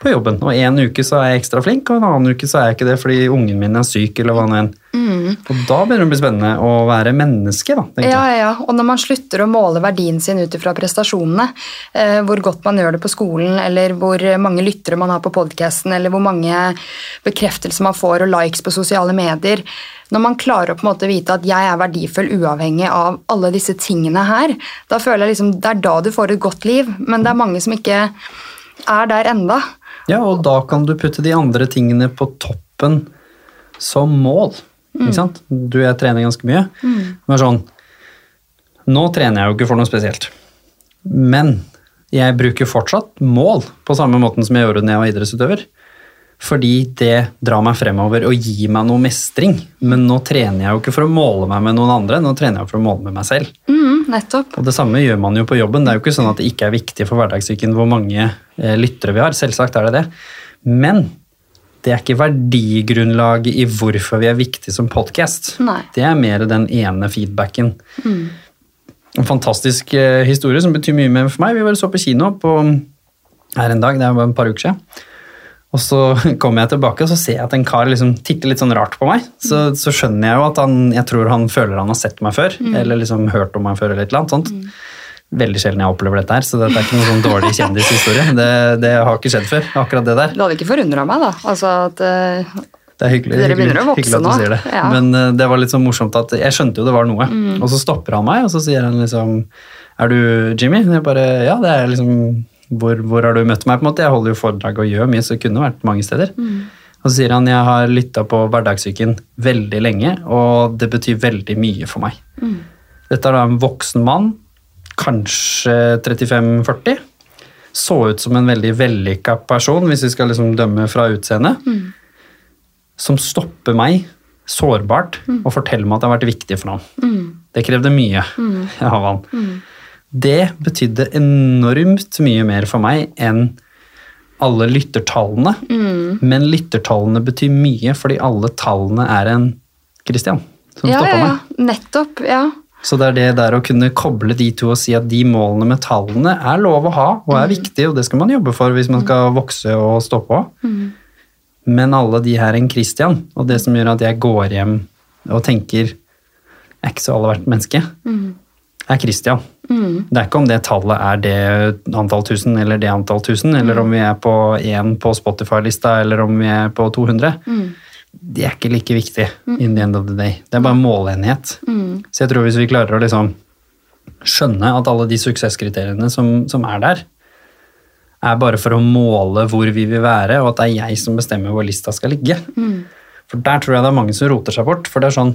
Speaker 2: på jobben. Og en uke så er jeg ekstra flink, og en annen uke så er jeg ikke det fordi ungen min er syk. eller hva nå enn. Og da begynner det å bli spennende å være menneske. da,
Speaker 1: Ja, ja, og når man slutter å måle verdien sin ut ifra prestasjonene, eh, hvor godt man gjør det på skolen, eller hvor mange lyttere man har på podcasten, eller hvor mange bekreftelser man får og likes på sosiale medier, når man klarer å på en måte vite at jeg er verdifull uavhengig av alle disse tingene her, da føler jeg liksom det er da du får et godt liv, men det er mange som ikke er der enda.
Speaker 2: Ja, og da kan du putte de andre tingene på toppen som mål. Ikke sant? Du, jeg trener ganske mye. Men sånn Nå trener jeg jo ikke for noe spesielt. Men jeg bruker fortsatt mål på samme måten som jeg gjorde da jeg var idrettsutøver. Fordi det drar meg fremover og gir meg noe mestring. Men nå trener jeg jo ikke for å måle meg med noen andre, nå trener jeg for å måle med meg selv.
Speaker 1: Mm, nettopp.
Speaker 2: Og det samme gjør man jo på jobben. Det er jo ikke sånn at det ikke er viktig for hverdagssyken hvor mange eh, lyttere vi har. Selvsagt er det det. Men det er ikke verdigrunnlaget i hvorfor vi er viktige som podkast. Det er mer den ene feedbacken. En fantastisk eh, historie som betyr mye mer for meg. Vi bare så på kino på, her en dag, det var et par uker siden. Og så kommer jeg tilbake og så ser jeg at en kar liksom titter litt sånn rart på meg. Så, så skjønner jeg jo at han jeg tror han føler han har sett meg før, eller liksom hørt om meg før. eller et eller annet sånt. Veldig sjelden jeg opplever dette her, så dette er ikke noen sånn dårlig kjendishistorie. Det, det har ikke skjedd før, akkurat det der.
Speaker 1: Det hadde ikke forundra meg, da. Altså at uh,
Speaker 2: Det er hyggelig,
Speaker 1: Dere begynner å vokse nå.
Speaker 2: det.
Speaker 1: Ja. Mm.
Speaker 2: Men uh, det var litt sånn morsomt at jeg skjønte jo det var noe. Og så stopper han meg, og så sier han liksom Er du Jimmy? Jeg bare Ja, det er liksom hvor, hvor har du møtt meg? på en måte? Jeg holder jo foredrag og gjør mye, så det kunne vært mange steder.
Speaker 1: Mm.
Speaker 2: Og så sier han jeg har lytta på Hverdagssyken veldig lenge, og det betyr veldig mye for meg.
Speaker 1: Mm.
Speaker 2: Dette er da en voksen mann, kanskje 35-40. Så ut som en veldig vellykka person, hvis vi skal liksom dømme fra utseendet. Som stopper meg sårbart og forteller meg at det har vært viktig for ham. Det krevde mye av han. Det betydde enormt mye mer for meg enn alle lyttertallene. Men lyttertallene betyr mye fordi alle tallene er en Christian som
Speaker 1: Ja,
Speaker 2: stoppa
Speaker 1: ja, ja.
Speaker 2: meg.
Speaker 1: Nettopp. Ja.
Speaker 2: Så det er det der å kunne koble de to og si at de målene med tallene er lov å ha og er viktig, og det skal man jobbe for hvis man skal vokse og stå på. Men alle de her en Christian, og det som gjør at jeg går hjem og tenker jeg er ikke så alle hvert menneske, er Christian. Det er ikke om det tallet er det antall tusen eller det antall tusen, eller om vi er på én på Spotify-lista eller om vi er på 200. Det er ikke like viktig in the end of the day. Det er bare målenighet. Så jeg tror hvis vi klarer å liksom skjønne at alle de suksesskriteriene som, som er der, er bare for å måle hvor vi vil være, og at det er jeg som bestemmer hvor lista skal ligge. For der tror jeg det er mange som roter seg bort. For det er sånn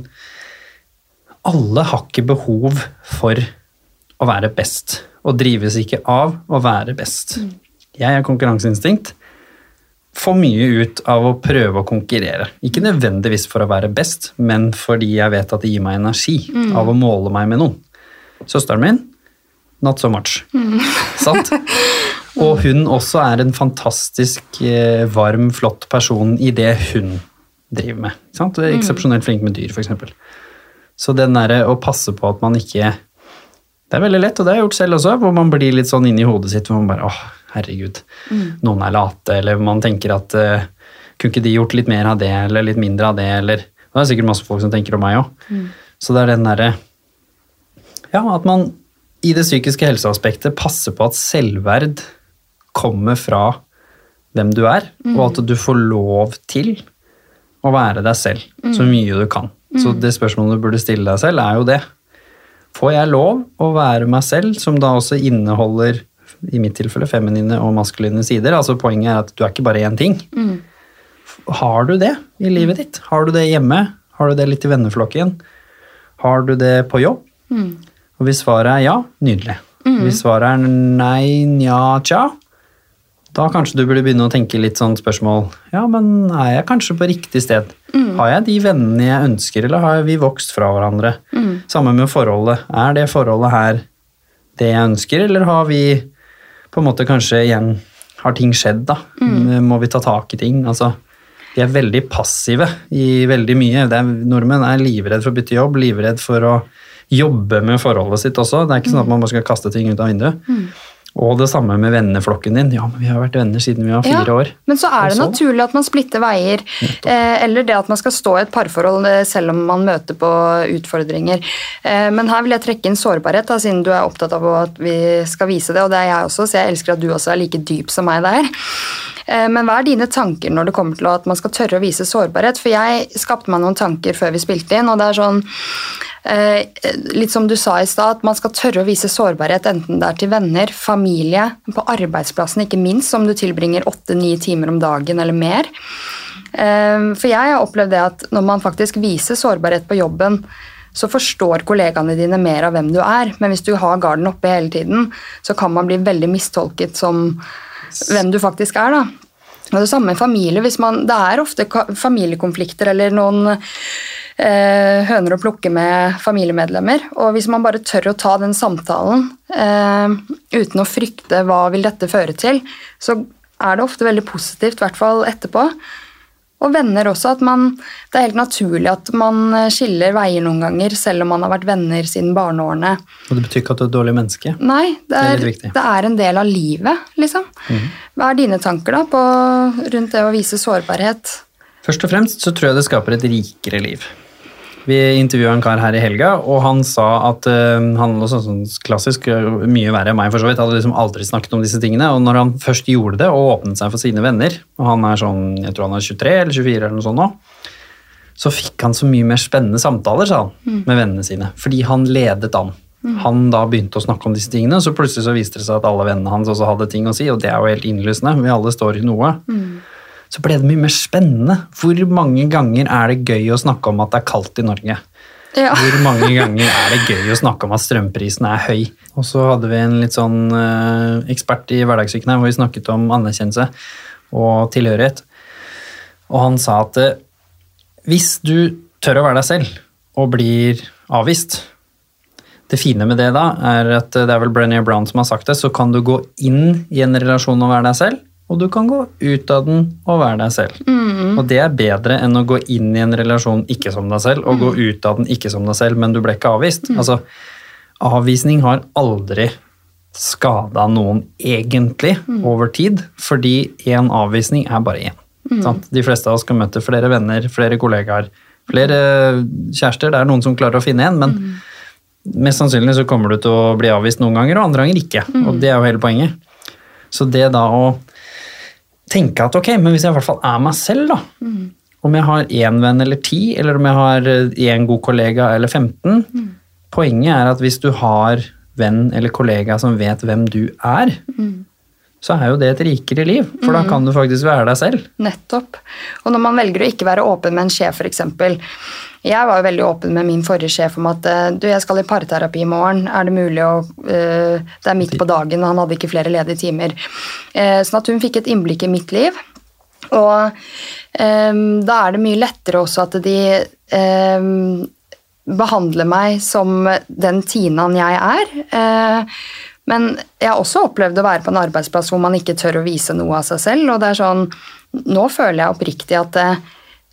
Speaker 2: Alle har ikke behov for å være best, og drives ikke av å være best. Jeg er konkurranseinstinkt. Får mye ut av å prøve å konkurrere. Ikke nødvendigvis for å være best, men fordi jeg vet at det gir meg energi av å måle meg med noen. Søsteren min, not so much. Sant? Og hun også er en fantastisk eh, varm, flott person i det hun driver med. Sant? Eksepsjonelt flink med dyr, f.eks. Så den derre å passe på at man ikke Det er veldig lett, og det har jeg gjort selv også, hvor man blir litt sånn inni hodet sitt hvor man bare åh, herregud, noen er late, eller man tenker at uh, kunne ikke de gjort litt mer av det, eller litt mindre av det, eller det er sikkert masse folk som tenker om meg òg. Så det er den derre Ja, at man i det psykiske helseaspektet passer på at selvverd kommer fra hvem du er, og at du får lov til å være deg selv så mye du kan. Så det spørsmålet du burde stille deg selv, er jo det. Får jeg lov å være meg selv, som da også inneholder i mitt tilfelle feminine og maskuline sider? Altså Poenget er at du er ikke bare én ting. Har du det i livet ditt? Har du det hjemme? Har du det litt i venneflokken? Har du det på jobb? Og hvis svaret er ja, nydelig. Hvis svaret er nei, nja, tja, da kanskje du burde begynne å tenke litt sånn spørsmål Ja, men er jeg kanskje på riktig sted? Har jeg de vennene jeg ønsker, eller har vi vokst fra hverandre? Samme med forholdet. Er det forholdet her det jeg ønsker, eller har vi på en måte kanskje igjen Har ting skjedd, da? Må vi ta tak i ting? Altså, de er veldig passive i veldig mye. Det er, nordmenn er livredd for å bytte jobb, livredd for å jobbe med forholdet sitt også. Det er ikke sånn at man bare skal kaste ting ut av vinduet. Og det samme med venneflokken din. Ja, men vi har vært venner siden vi var fire
Speaker 1: Ja,
Speaker 2: år.
Speaker 1: Men så er det
Speaker 2: så?
Speaker 1: naturlig at man splitter veier, eh, eller det at man skal stå i et parforhold eh, selv om man møter på utfordringer. Eh, men her vil jeg trekke inn sårbarhet, da, siden du er opptatt av at vi skal vise det, og det er jeg også, så jeg elsker at du også er like dyp som meg der. Eh, men hva er dine tanker når det kommer til at man skal tørre å vise sårbarhet? For jeg skapte meg noen tanker før vi spilte inn, og det er sånn litt som du sa i stad, at man skal tørre å vise sårbarhet enten det er til venner, familie, på arbeidsplassen ikke minst, om du tilbringer åtte-ni timer om dagen eller mer. Eh, For jeg har opplevd det at når man faktisk viser sårbarhet på jobben, så forstår kollegaene dine mer av hvem du er. Men hvis du har garden oppe hele tiden, så kan man bli veldig mistolket som hvem du faktisk er. da. Og det samme med familie. Man, det er ofte familiekonflikter eller noen eh, høner å plukke med familiemedlemmer. Og hvis man bare tør å ta den samtalen eh, uten å frykte hva vil dette føre til, så er det ofte veldig positivt, i hvert fall etterpå. Og venner også. at man, Det er helt naturlig at man skiller veier noen ganger, selv om man har vært venner siden barneårene.
Speaker 2: Og det betyr ikke at du er et dårlig menneske.
Speaker 1: Nei, det
Speaker 2: Det er
Speaker 1: er,
Speaker 2: litt viktig.
Speaker 1: det er en del av livet, liksom. Hva er dine tanker da på, rundt det å vise sårbarhet?
Speaker 2: Først og fremst så tror jeg det skaper et rikere liv. Vi intervjua en kar her i helga, og han sa at uh, han var sånn, sånn klassisk, eh, mye verre enn meg for så vidt, hadde liksom aldri snakket om disse tingene. Og når han først gjorde det og åpnet seg for sine venner, og han er sånn, jeg tror han er 23 eller 24 eller noe sånt nå, så fikk han så mye mer spennende samtaler, sa han, med vennene sine. Fordi han ledet an. Han da begynte å snakke om disse tingene, og så plutselig så viste det seg at alle vennene hans også hadde ting å si, og det er jo helt innlysende. Vi alle står i noe så ble det mye mer spennende. Hvor mange ganger er det gøy å snakke om at det er kaldt i Norge?
Speaker 1: Ja.
Speaker 2: Hvor mange ganger er det gøy å snakke om at strømprisen er høy? Og så hadde vi en litt sånn eh, ekspert i hverdagssyken her, hvor vi snakket om anerkjennelse og tilhørighet. Og han sa at eh, hvis du tør å være deg selv og blir avvist Det fine med det da er at eh, det er vel Brené Brown som har sagt det, så kan du gå inn i en relasjon og være deg selv, og du kan gå ut av den og være deg selv. Og det er bedre enn å gå inn i en relasjon ikke som deg selv, og gå ut av den ikke som deg selv, men du ble ikke avvist. Altså, avvisning har aldri skada noen egentlig over tid, fordi én avvisning er bare én. Sant? De fleste av oss kan møte flere venner, flere kollegaer, flere kjærester. Det er noen som klarer å finne en, men mest sannsynlig så kommer du til å bli avvist noen ganger, og andre ganger ikke. Og det er jo hele poenget. Så det da å tenke at ok, men hvis jeg i hvert fall er meg selv, da. Om jeg har én venn eller ti, eller om jeg har én god kollega eller 15. Poenget er at hvis du har venn eller kollega som vet hvem du er, så er jo det et rikere liv. For da kan du faktisk være deg selv.
Speaker 1: Nettopp. Og når man velger å ikke være åpen med en sjef, f.eks. Jeg var jo veldig åpen med min forrige sjef om at eh, du, jeg skal i parterapi i morgen. Er det mulig å eh, Det er midt på dagen, og han hadde ikke flere ledige timer. Eh, sånn at hun fikk et innblikk i mitt liv. Og da er det mye lettere også at de eh, behandler meg som den Tinaen jeg er. Men jeg har også opplevd å være på en arbeidsplass hvor man ikke tør å vise noe av seg selv. og det er sånn, Nå føler jeg oppriktig at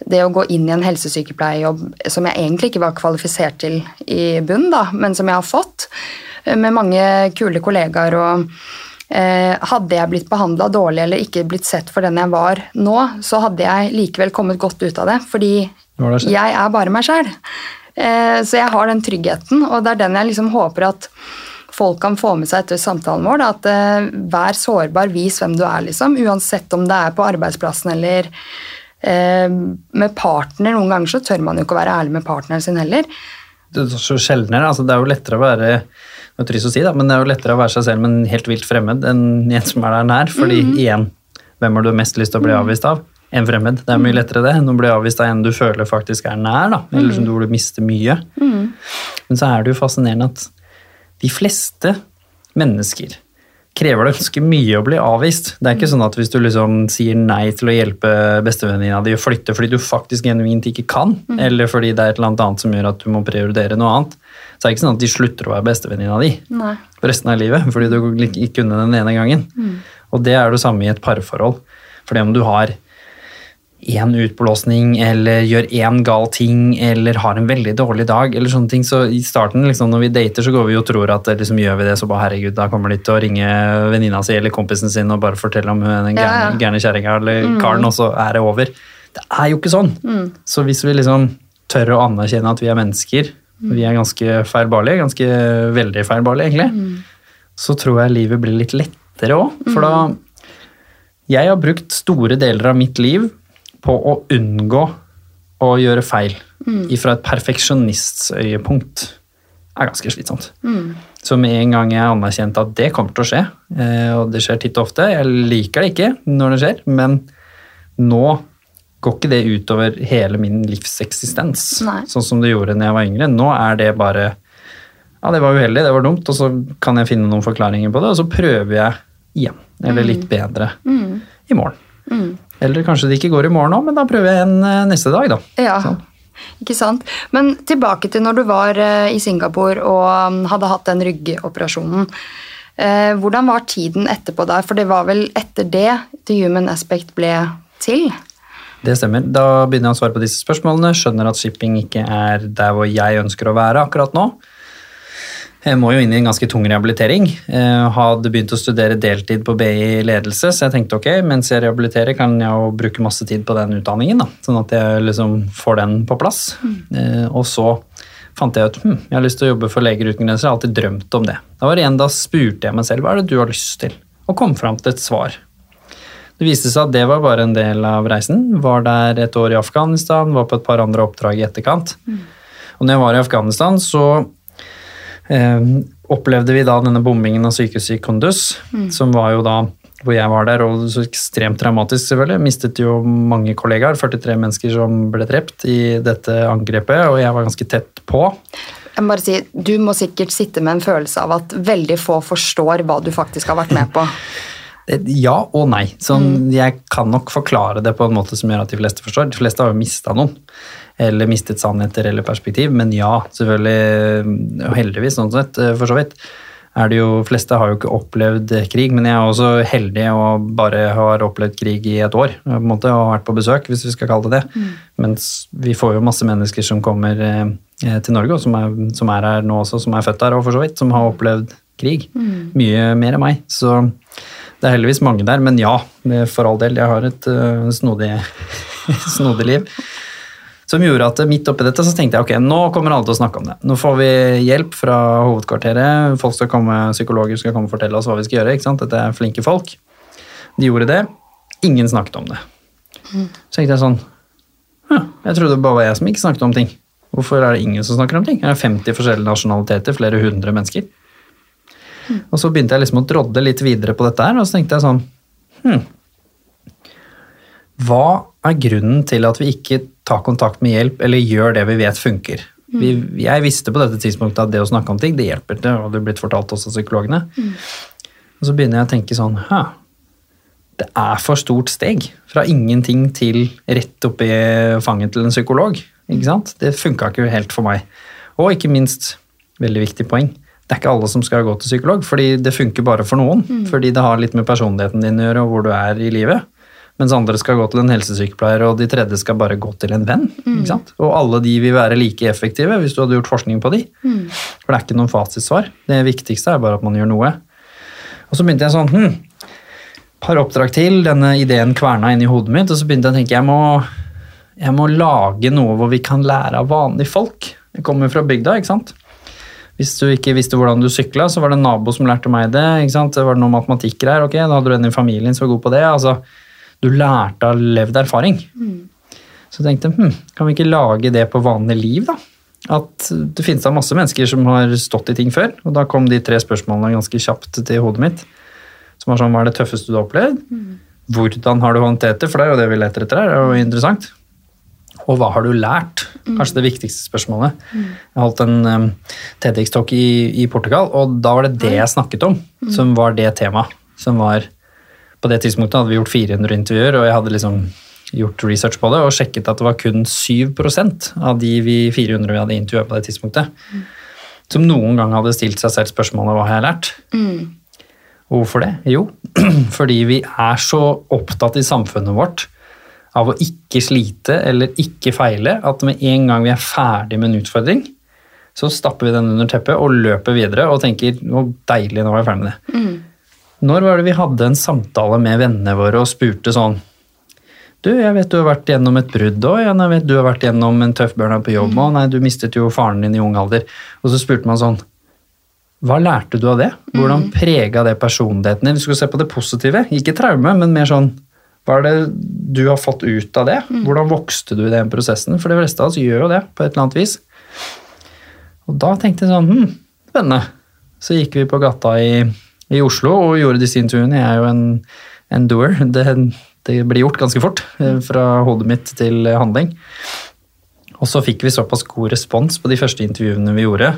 Speaker 1: det, å gå inn i en helsesykepleierjobb som jeg egentlig ikke var kvalifisert til i bunn, da, men som jeg har fått, eh, med mange kule kollegaer og eh, Hadde jeg blitt behandla dårlig eller ikke blitt sett for den jeg var nå, så hadde jeg likevel kommet godt ut av det, fordi
Speaker 2: det
Speaker 1: jeg er bare meg sjæl. Eh, så jeg har den tryggheten, og det er den jeg liksom håper at folk kan få med seg etter samtalen vår. Da, at eh, Vær sårbar, vis hvem du er, liksom, uansett om det er på arbeidsplassen eller med partner. Noen ganger så tør man jo ikke å være ærlig med partneren sin heller.
Speaker 2: det er så sjeldnere. Altså, det er jo lettere å være det er trist å si da, men det er jo lettere å være seg selv med en helt vilt fremmed enn en som er der nær. fordi igjen, hvem har du mest lyst til å bli avvist av? En fremmed. Det er mye lettere det enn å bli avvist av en du føler faktisk er nær. da, Eller som du vil miste mye. mye. Men så er det jo fascinerende at de fleste mennesker krever det ganske mye å bli avvist. Det er ikke sånn at hvis du liksom sier nei til å hjelpe bestevenninna di å flytte fordi du faktisk genuint ikke kan, eller fordi det er et eller annet som gjør at du må prioritere noe annet, så er det ikke sånn at de slutter å være bestevenninna di for resten av livet fordi du ikke kunne den ene gangen. Og det er det samme i et parforhold. Fordi om du har én utblåsning eller gjør én gal ting eller har en veldig dårlig dag, eller sånne ting, så i starten liksom, når vi dater, så går vi og tror at liksom, gjør vi det, så bare herregud, da kommer de til å ringe venninna si eller kompisen sin og bare fortelle om den
Speaker 1: Ja, ja.
Speaker 2: gærne, gærne kjerringa eller karen, og så er det over. Det er jo ikke sånn. Så hvis vi liksom tør å anerkjenne at vi er mennesker, vi er ganske feilbarlige, ganske veldig feilbarlige egentlig, så tror jeg livet blir litt lettere òg. For da Jeg har brukt store deler av mitt liv på å unngå å gjøre feil. fra et perfeksjonistøyepunkt er ganske slitsomt. Så med en gang jeg anerkjente at det kommer til å skje, eh, og det skjer titt og ofte Jeg liker det ikke når det skjer, men nå går ikke det utover hele min livseksistens,
Speaker 1: Nei.
Speaker 2: sånn som det gjorde når jeg var yngre. Nå er det bare Ja, det var uheldig, det var dumt, og så kan jeg finne noen forklaringer på det, og så prøver jeg igjen. Eller litt bedre i morgen. Eller kanskje det ikke går i morgen òg, men da prøver jeg en eh, neste dag, da.
Speaker 1: Ja,
Speaker 2: Sånn.
Speaker 1: ikke sant. Men tilbake til når du var eh, i Singapore og um, hadde hatt den ryggoperasjonen. Eh, hvordan var tiden etterpå der? For det var vel etter det The Human Aspect ble til?
Speaker 2: Det stemmer. Da begynner jeg å svare på disse spørsmålene. Skjønner at shipping ikke er der hvor jeg ønsker å være akkurat nå. Jeg må jo inn i en ganske tung rehabilitering. Jeg hadde begynt å studere deltid på BI ledelse, så jeg tenkte ok, mens jeg rehabiliterer kan jeg jo bruke masse tid på den utdanningen, da, sånn at jeg liksom får den på plass. Mm. Og så fant jeg ut hm, jeg har lyst til å jobbe for Leger uten grenser, jeg har alltid drømt om det. Da var det igjen, da spurte jeg meg selv hva er det du har lyst til, og kom fram til et svar. Det viste seg at det var bare en del av reisen. Var der et år i Afghanistan, var på et par andre oppdrag i etterkant. Og når jeg var i Afghanistan, så eh, opplevde vi da denne bombingen av sykehuset i Kunduz, som var jo da hvor jeg var der, og så ekstremt traumatisk, selvfølgelig. Mistet jo mange kollegaer. 43 mennesker som ble drept i dette angrepet, og jeg var ganske tett på.
Speaker 1: Jeg må bare si, Du må sikkert sitte med en følelse av at veldig få forstår hva du faktisk har vært med på.
Speaker 2: Eh, Ja og nei. Sånn, Jeg kan nok forklare det på en måte som gjør at de fleste forstår. De fleste har jo mista noen. Eller mistet sannheter eller perspektiv. Men ja, selvfølgelig. Og heldigvis, sånn sett, eh, for så vidt. Er det jo, fleste har jo ikke opplevd krig, men jeg er også heldig og bare har opplevd krig i et år. på en måte, Og har vært på besøk, hvis vi skal kalle det det. Mens vi får jo masse mennesker som kommer eh, til Norge, og som er, som er her nå også, som er født her, og for så vidt, som har opplevd krig. Mye mer enn meg. Så det er heldigvis mange der, men ja, for all del. Jeg har et uh, snodig, snodig liv. Som gjorde at midt oppi dette så tenkte jeg ok, nå kommer alle til å snakke om det. Nå får vi hjelp fra hovedkvarteret. Folk skal komme, Psykologer skal komme og fortelle oss hva vi skal gjøre. ikke sant? Dette er flinke folk. De gjorde det. Ingen snakket om det. Så tenkte jeg sånn «Hm, Jeg trodde det bare var jeg som ikke snakket om ting. Hvorfor er det ingen som snakker om ting? Det er 50 forskjellige nasjonaliteter, flere hundre mennesker. Og så begynte jeg liksom å drodde litt videre på dette her, og så tenkte jeg sånn hm, Hva er grunnen til at vi ikke tar kontakt med hjelp eller gjør det vi vet funker? Vi, jeg visste på dette tidspunktet at det å snakke om ting, det hjelper. Det hadde blitt fortalt også av psykologene. Og så begynner jeg å tenke sånn Hæ, det er for stort steg fra ingenting til rett oppi fanget til en psykolog. Ikke sant? Det funka ikke helt for meg. Og ikke minst, veldig viktig poeng, det er ikke alle som skal gå til psykolog, fordi det funker bare for noen. Fordi det har litt med personligheten din å gjøre, og hvor du er i livet. Mens andre skal gå til en helsesykepleier, og de tredje skal bare gå til en venn. Sant? Og alle de vil være like effektive hvis du hadde gjort forskning på de. For det er ikke noen fasitsvar. Det viktigste er bare at man gjør noe. Og så begynte jeg sånn hm, par oppdrag til, denne ideen kverna inn i hodet mitt, og så begynte jeg å tenke jeg må, jeg må lage noe hvor vi kan lære av vanlige folk. Jeg kommer fra bygda, ikke sant. Hvis du ikke visste hvordan du sykla, så var det en nabo som lærte meg det. ikke sant? Det var noen matematikker her, ok, da hadde du en i familien som var god på det. altså, Du lærte av levd erfaring. Så jeg tenkte hm, kan vi ikke lage det på vanlig liv, da? At det finnes da masse mennesker som har stått i ting før. Og da kom de tre spørsmålene ganske kjapt til hodet mitt. Som var sånn, hva er det tøffeste du har opplevd? Hvordan har du håndtert det? For det er jo det vi leter etter her. Det er jo interessant. Og hva har du lært? Kanskje det viktigste spørsmålet. Jeg holdt en um, TEDX-talk i, i Portugal, og da var det det jeg snakket om, som var det temaet. Som var På det tidspunktet hadde vi gjort 400 intervjuer, og jeg hadde liksom gjort research på det og sjekket at det var kun 7% av de vi 400 vi hadde intervjua på det tidspunktet, som noen gang hadde stilt seg selv spørsmålet hva har jeg lært? Og hvorfor det? Jo, fordi vi er så opptatt i samfunnet vårt av å ikke slite eller ikke feile, at med en gang vi er ferdig med en utfordring, så stapper vi den under teppet og løper videre og tenker å deilig, nå var jeg ferdig med det. Når var det vi hadde en samtale med vennene våre og spurte sånn Du, jeg vet du har vært gjennom et brudd òg, jeg vet du har vært gjennom en tøff burnout på jobb òg, nei, du mistet jo faren din i ung alder. Og så spurte man sånn hva lærte du av det? Hvordan prega det personligheten din? Vi skulle se på det positive, ikke traume, men mer sånn Hva er det du har fått ut av det? Hvordan vokste du i den prosessen? For de fleste av oss gjør jo det på et eller annet vis. Og da tenkte jeg sånn hm, spennende. Så gikk vi på gata i, i Oslo og gjorde disse intervjuene. Jeg er jo en, en doer. Det, det blir gjort ganske fort. eh, Fra hodet mitt til eh, handling. Og så fikk vi såpass god respons på de første intervjuene vi gjorde.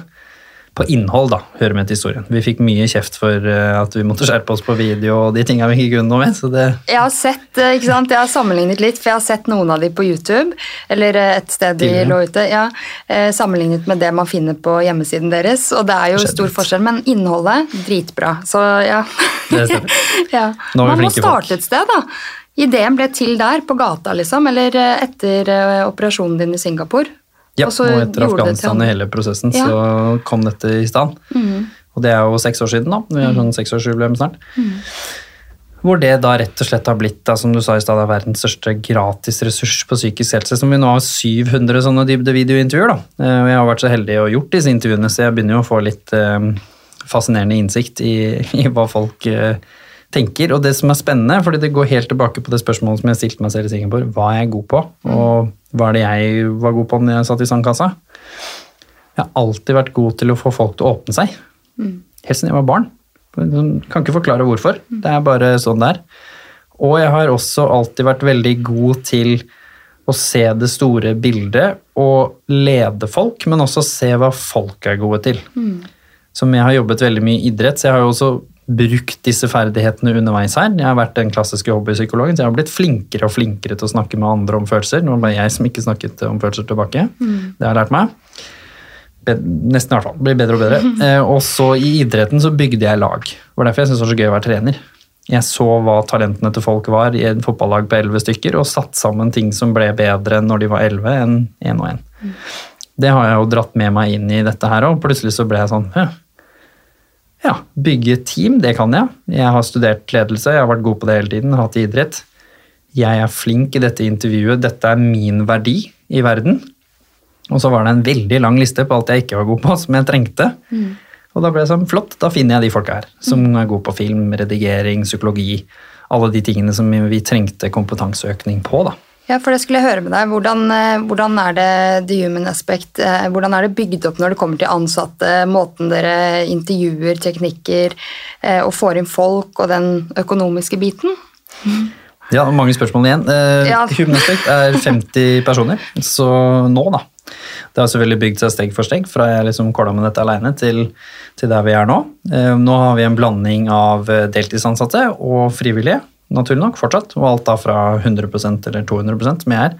Speaker 2: På innhold, da, hører med til historien. Vi fikk mye kjeft for eh, at vi måtte skjerpe oss på video og de tinga vi ikke kunne noe med. så det...
Speaker 1: Jeg har sett, eh, ikke sant, jeg har sammenlignet litt, for jeg har sett noen av de på YouTube, eller eh, et sted de
Speaker 2: Tidligere.
Speaker 1: lå ute, ja, sammenlignet med det man finner på hjemmesiden deres, og det er jo
Speaker 2: Skjedd
Speaker 1: stor forskjell, men innholdet, dritbra, så ja.
Speaker 2: Det stemmer.
Speaker 1: ja. Man må
Speaker 2: starte folk.
Speaker 1: et sted da. Ideen ble til der, på gata liksom, eller etter operasjonen din i Singapore.
Speaker 2: Ja,
Speaker 1: Og så
Speaker 2: og etter Afghanistan i hele prosessen
Speaker 1: Ja.
Speaker 2: så kom dette i stand. Og det er jo seks år siden da. Vi har sånn seksårsjubileum snart. Hvor det da rett og slett har blitt, da, som du sa i stad, er verdens største gratisressurs på psykisk helse. Som vi nå har 700 sånne dybdevideointervjuer. da. Eh, Og jeg har vært så heldig å gjort disse intervjuene, så jeg begynner jo å få litt eh, fascinerende innsikt i, i hva folk eh, tenker. Og det som er spennende, fordi det går helt tilbake på det spørsmålet som jeg stilte meg selv i Singapore, hva er jeg god på, og hva er det jeg var god på når jeg satt i sandkassa? Jeg har alltid vært god til å få folk til å åpne seg. Helt siden jeg var barn. Kan ikke forklare hvorfor. Det er bare sånn det er. Og jeg har også alltid vært veldig god til å se det store bildet og lede folk, men også se hva folk er gode til. Som jeg har jobbet veldig mye i idrett, så jeg har jo også brukt disse ferdighetene underveis her. Jeg har vært den klassiske hobbypsykologen, så jeg har blitt flinkere og flinkere til å snakke med andre om følelser. Nå var jeg som ikke snakket om følelser tilbake. Det har jeg lært meg. Nesten i hvert fall. Blir bedre og bedre. Eh, og så i idretten så bygde jeg lag. Det var derfor jeg syntes det var så gøy å være trener. Jeg så hva talentene til folk var i en fotballag på elleve stykker, og satt sammen ting som ble bedre når de var elleve, enn én og én. Det har jeg jo dratt med meg inn i dette her og Plutselig så ble jeg sånn «Hæ, Ja, bygge team, det kan jeg. Jeg har studert ledelse, jeg har vært god på det hele tiden, hatt idrett. Jeg er flink i dette intervjuet, dette er min verdi i verden. Og så var det en veldig lang liste på alt jeg ikke var god på, som jeg trengte. Og da ble det sånn, flott, da finner jeg de folka her, som er gode på film, redigering, psykologi. Alle de tingene som vi trengte kompetanseøkning på, da.
Speaker 1: Ja, for det skulle jeg høre med deg. Hvordan, eh, hvordan er det the human aspect, eh, hvordan er det bygd opp når det kommer til ansatte, måten dere intervjuer, teknikker, eh, og får inn folk og den økonomiske biten?
Speaker 2: Ja, mange spørsmål igjen.
Speaker 1: Ja.
Speaker 2: Human Aspect er 50 personer, så nå, da. Det har selvfølgelig bygd seg steg for steg, fra jeg liksom kåla med dette alene til, til der vi er nå. Nå har vi en blanding av deltidsansatte og frivillige, naturlig nok, fortsatt. Og alt da fra 100% eller 200 som jeg er,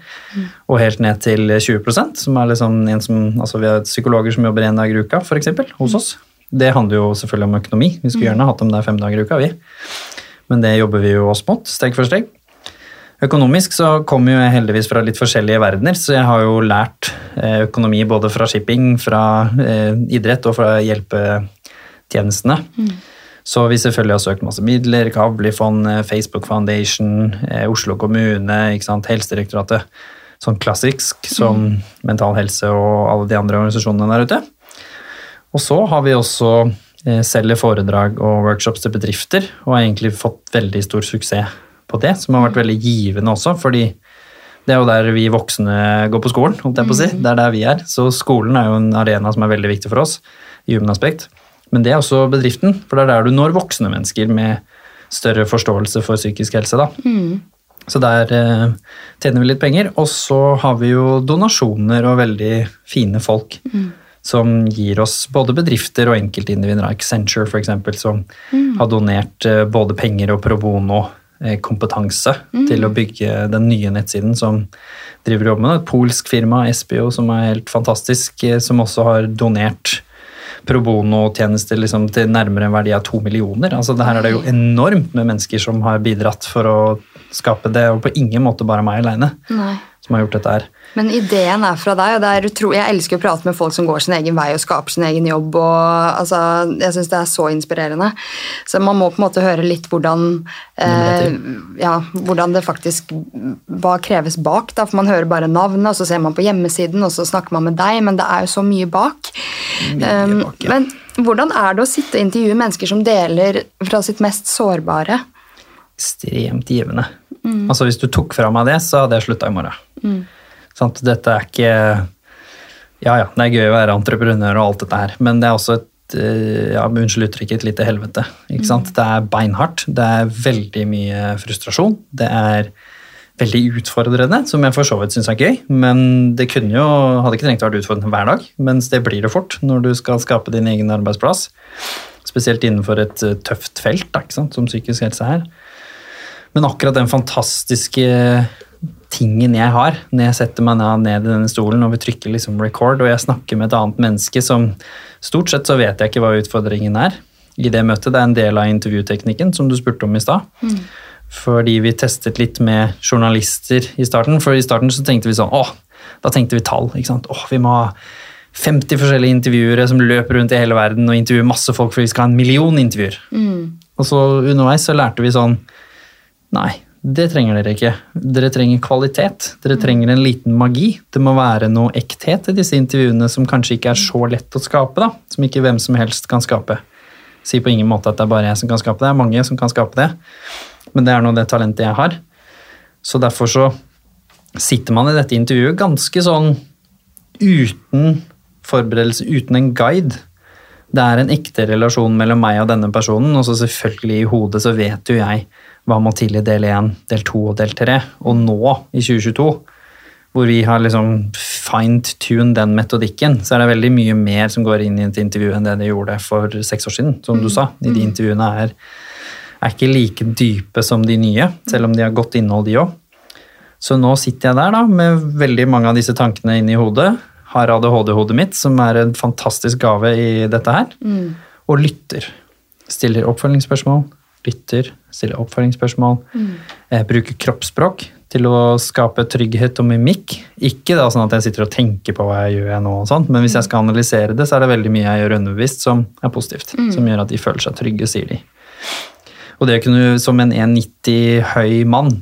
Speaker 2: og helt ned til 20% som er liksom en som Altså vi har psykologer som jobber én dag i uka, f.eks., hos oss. Det handler jo selvfølgelig om økonomi. Vi skulle gjerne hatt dem der fem dager i uka, vi. Men det jobber vi jo oss mot, steg for steg. Økonomisk så kommer jo jeg heldigvis fra litt forskjellige verdener, så jeg har jo lært eh, økonomi både fra shipping, fra eh, idrett og fra hjelpetjenestene. Så vi selvfølgelig har søkt masse midler, Kavli-fondet, Facebook Foundation, eh, Oslo kommune, Helsedirektoratet. Sånn klassisk som Mental Helse og alle de andre organisasjonene der ute. Og så har vi også eh, selger foredrag og workshops til bedrifter, og har egentlig fått veldig stor suksess på det, som har vært veldig givende også, fordi det er jo der vi voksne går på skolen, holdt jeg på å si. Det er der vi er. Så skolen er jo en arena som er veldig viktig for oss i human aspekt. Men det er også bedriften, for det er der du når voksne mennesker med større forståelse for psykisk helse. da. Så der eh, tjener vi litt penger. Og så har vi jo donasjoner og veldig fine folk som gir oss både bedrifter og enkeltindivider. Accenture f.eks. som har donert eh, både penger og pro bono eh, kompetanse til å bygge den nye nettsiden som driver og jobber med det. Et polsk firma, Espio, som er helt fantastisk, eh, som også har donert pro bono-tjenester liksom, til nærmere en verdi av to millioner. Altså, det her er det jo enormt med mennesker som har bidratt for å skape det, og på ingen måte bare meg aleine som har gjort dette her.
Speaker 1: Men ideen er fra deg, og det utro jeg elsker å prate med folk som går sin egen vei og skaper sin egen jobb. og altså, Jeg syns det er så inspirerende. Så man må på en måte høre litt hvordan, eh, ja, hvordan det faktisk hva kreves bak. Da, for Man hører bare navnet, og så ser man på hjemmesiden, og så snakker man med deg, men det er jo så mye bak.
Speaker 2: Mye
Speaker 1: Um,
Speaker 2: bak, ja.
Speaker 1: Men hvordan er det å sitte og intervjue mennesker som deler fra sitt mest sårbare?
Speaker 2: ekstremt givende. Altså Hvis du tok fra meg det, så hadde jeg slutta i morgen. Sant? Dette er ikke Ja ja, det er gøy å være entreprenør og alt dette her, men det er også et eh, ja, unnskyld uttrykket, et lite helvete. Ikke sant? Det er beinhardt. Det er veldig mye frustrasjon. Det er veldig utfordrende, som jeg for så vidt syns er gøy. Men det kunne jo, hadde ikke trengt å være utfordrende hver dag, mens det blir det fort når du skal skape din egen arbeidsplass. Spesielt innenfor et eh, tøft felt, da, ikke sant? som psykisk helse er. Men akkurat den fantastiske tingen jeg har når jeg setter meg ned i denne stolen og vi trykker liksom record, og jeg snakker med et annet menneske som Stort sett så vet jeg ikke hva utfordringen er i det møtet. Det er en del av intervjuteknikken som du spurte om i stad. Mm. Fordi vi testet litt med journalister i starten. For i starten så tenkte vi sånn åh, da tenkte vi tall. ikke sant? Åh, vi må ha 50 forskjellige intervjuere som løper rundt i hele verden og intervjuer masse folk for vi skal ha en million intervjuer. Mm. Og så underveis så lærte vi sånn Nei, det trenger dere ikke. Dere trenger kvalitet. Dere trenger en liten magi. Det må være noe ekthet i disse intervjuene som kanskje ikke er så lett å skape. da, Som ikke hvem som helst kan skape. Si på ingen måte at det er bare jeg som kan skape det. Det er mange som kan skape det. Men det er nå det talentet jeg har. Så derfor så sitter man i dette intervjuet ganske sånn uten forberedelse, uten en guide. Det er en ekte relasjon mellom meg og denne personen, og så selvfølgelig i hodet så vet jo jeg hva må til i del 1, del 2 og del 3. Og nå, i 2022, hvor vi har liksom fine-tuned den metodikken, så er det veldig mye mer som går inn i et intervju enn det det gjorde for seks år siden. Som du mm. sa, de mm. intervjuene er, er ikke like dype som de nye, selv om de har godt innhold, de òg. Så nå sitter jeg der da, med veldig mange av disse tankene inni hodet. Har ADHD-hodet mitt, som er en fantastisk gave i dette her, mm. og lytter. Stiller oppfølgingsspørsmål, lytter, stiller oppfølgingsspørsmål, mm. eh, bruker kroppsspråk til å skape trygghet og mimikk. Ikke da sånn at jeg sitter og tenker på hva jeg gjør nå, og sånt, men hvis jeg skal analysere det, så er det veldig mye jeg gjør underbevisst som er positivt. Mm. Som gjør at de føler seg trygge, sier de. Og det å kunne, som en 1,90 høy mann,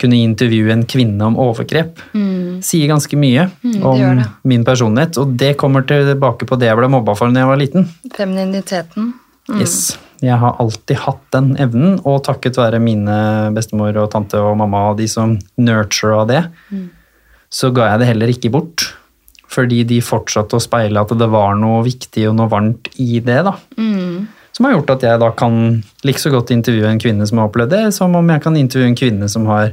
Speaker 2: kunne intervjue en kvinne om overgrep, mm. sier ganske mye mm, om min personlighet. Og det kommer tilbake på det jeg ble mobba for da jeg var liten.
Speaker 1: Femininiteten.
Speaker 2: Mm. Yes. Jeg har alltid hatt den evnen, og takket være mine bestemor og tante og mamma og de som nurtura det, mm. så ga jeg det heller ikke bort. Fordi de fortsatte å speile at det var noe viktig og noe varmt i det. da. Mm. Som har gjort at jeg da kan like så godt intervjue en kvinne som har opplevd det, som om jeg kan intervjue en kvinne som har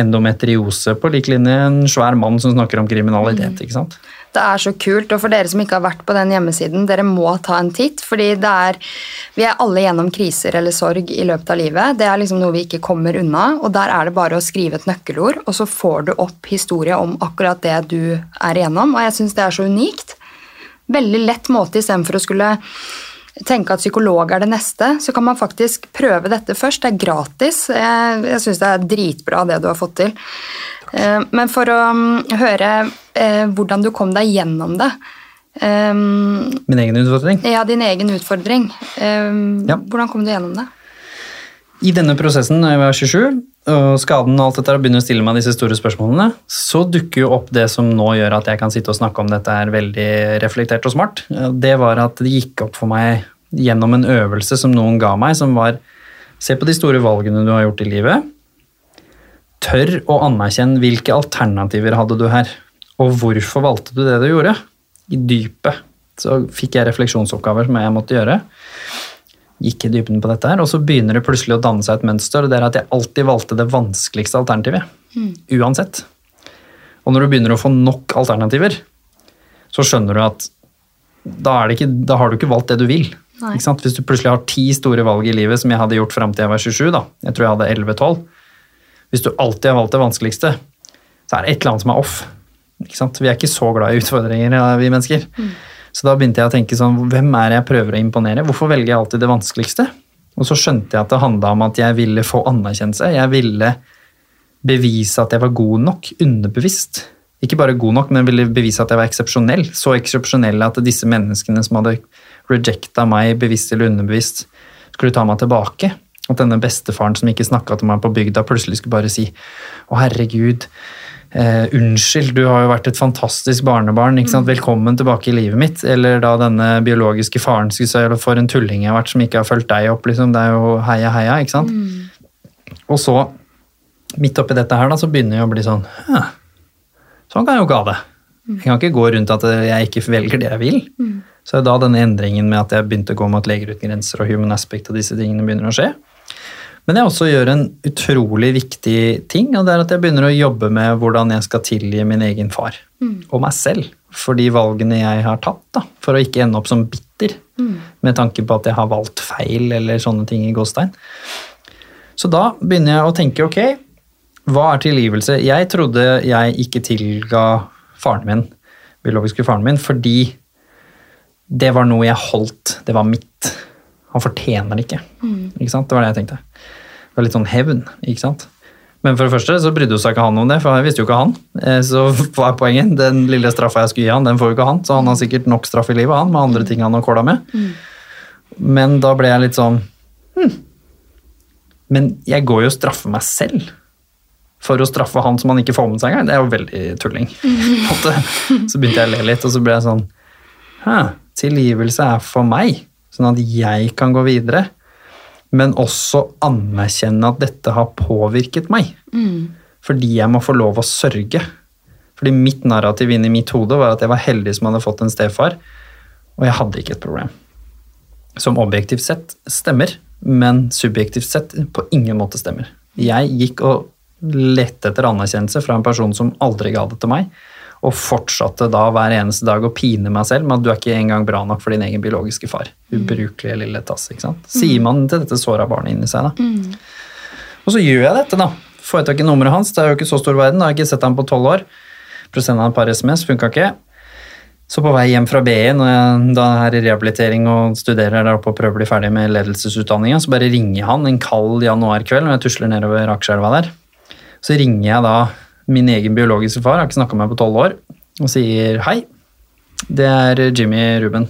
Speaker 2: endometriose, på lik linje en svær mann som snakker om kriminalitet. Mm. ikke sant?
Speaker 1: Det er så kult, og for dere som ikke har vært på den hjemmesiden, dere må ta en titt. fordi det er, Vi er alle gjennom kriser eller sorg i løpet av livet. Det er liksom noe vi ikke kommer unna. og Der er det bare å skrive et nøkkelord, og så får du opp historie om akkurat det du er igjennom. Og jeg syns det er så unikt. Veldig lett måte istedenfor å skulle tenke at psykolog er det neste, så kan man faktisk prøve dette først. Det er gratis. Jeg, jeg syns det er dritbra det du har fått til. Takk. men for å mm, høre eh, hvordan du kom deg gjennom det
Speaker 2: eh, Min egen utfordring?
Speaker 1: Ja, din egen utfordring. Ja. Hvordan kom du gjennom det?
Speaker 2: I denne prosessen, når jeg var 27, og skaden og alt dette, og begynner å stille meg disse store spørsmålene, så dukker jo opp det som nå gjør at jeg kan sitte og snakke om dette er veldig reflektert og smart. Det var at det gikk opp for meg gjennom en øvelse som noen ga meg, som var Se på de store valgene du har gjort i livet Tør å anerkjenne hvilke alternativer hadde du her, og hvorfor valgte du det du gjorde. I dypet så fikk jeg refleksjonsoppgaver som jeg måtte gjøre. Gikk i dybden på dette her, og så begynner det plutselig å danne seg et mønster. og det er at Jeg alltid valgte det vanskeligste alternativet. Mm. Uansett. Og når du begynner å få nok alternativer, så skjønner du at da, ikke, da har du ikke valgt det du vil. Hvis du plutselig har ti store valg i livet, som jeg hadde gjort fram til jeg var 27, da. jeg tror jeg hadde 11-12, hvis du alltid har valgt det vanskeligste, så er det et eller annet som er off. Vi er ikke så glad i utfordringer, vi mennesker. Mm. Så da begynte jeg å tenke sånn, hvem er det jeg prøver å imponere? Hvorfor velger jeg alltid det vanskeligste? Og så skjønte jeg at det handla om at jeg ville få anerkjennelse. Jeg ville bevise at jeg var god nok, underbevisst. Ikke bare god nok, men ville bevise at jeg var eksepsjonell. Så eksepsjonell at disse menneskene som hadde rejecta meg bevisst eller underbevisst, skulle ta meg tilbake. At denne bestefaren som ikke snakka til meg på bygda, plutselig skulle bare si å herregud, eh, unnskyld, du har jo vært et fantastisk barnebarn, ikke sant? Mm. velkommen tilbake i livet mitt. Eller da denne biologiske faren skulle si for en tulling jeg har vært som ikke har fulgt deg opp, liksom. Det er jo heia, heia, ikke sant. Mm. Og så, midt oppi dette her, da, så begynner jeg å bli sånn Sånn kan jeg jo ikke ha det. Mm. Jeg kan ikke gå rundt at jeg ikke velger det jeg vil. Mm. Så da denne endringen med at jeg begynte å gå mot Leger uten grenser og Human Aspect og disse tingene begynner å skje. Men jeg også gjør en utrolig viktig ting, og det er at jeg begynner å jobbe med hvordan jeg skal tilgi min egen far og meg selv for de valgene jeg har tatt, da, for å ikke ende opp som bitter med tanke på at jeg har valgt feil eller sånne ting i gåstein. Så da begynner jeg å tenke ok, hva er tilgivelse? Jeg trodde jeg ikke tilga faren min, biologiske faren min, fordi det var noe jeg holdt, det var mitt. Han fortjener det ikke. ikke sant? Det var det jeg tenkte. Det var litt sånn hevn, ikke sant. Men for det første så brydde seg ikke han om det, for jeg visste jo ikke han. Eh, Så hva er poenget? Den lille straffa jeg skulle gi han, den får jo ikke han. Så han har sikkert nok straff i livet, han, med andre ting han har kåla med. Men da ble jeg litt sånn hm. Men jeg går jo og straffer meg selv for å straffe han som han ikke får med seg engang. Det er jo veldig tulling. Mm. Så begynte jeg å le litt, og så ble jeg sånn Hæ, tilgivelse er for meg, sånn at jeg kan gå videre. Men også anerkjenne at dette har påvirket meg. Fordi jeg må få lov å sørge. Fordi mitt narrativ inni mitt hode var at jeg var heldig som hadde fått en stefar, og jeg hadde ikke et problem. Som objektivt sett stemmer, men subjektivt sett på ingen måte stemmer. Jeg gikk og lette etter anerkjennelse fra en person som aldri ga det til meg, og fortsatte da hver eneste dag å pine meg selv med at du er ikke engang bra nok for din egen biologiske far. Ubrukelige lille tass. ikke sant? Sier man til dette såra barnet inni seg, da. Og så gjør jeg dette, da. Får jeg tak i nummeret hans, det er jo ikke så stor verden, da har jeg ikke sett ham på tolv år. Prøvde å sende han et par SMS, funka ikke. Så på vei hjem fra BI, når jeg da er i rehabilitering og studerer der oppe og prøver å bli ferdig med ledelsesutdanninga, så bare ringer han en kald januarkveld når jeg tusler nedover Akerselva der. Så ringer jeg da min egen biologiske far, har ikke snakka med meg på tolv år, og sier hei, det er Jimmy Ruben.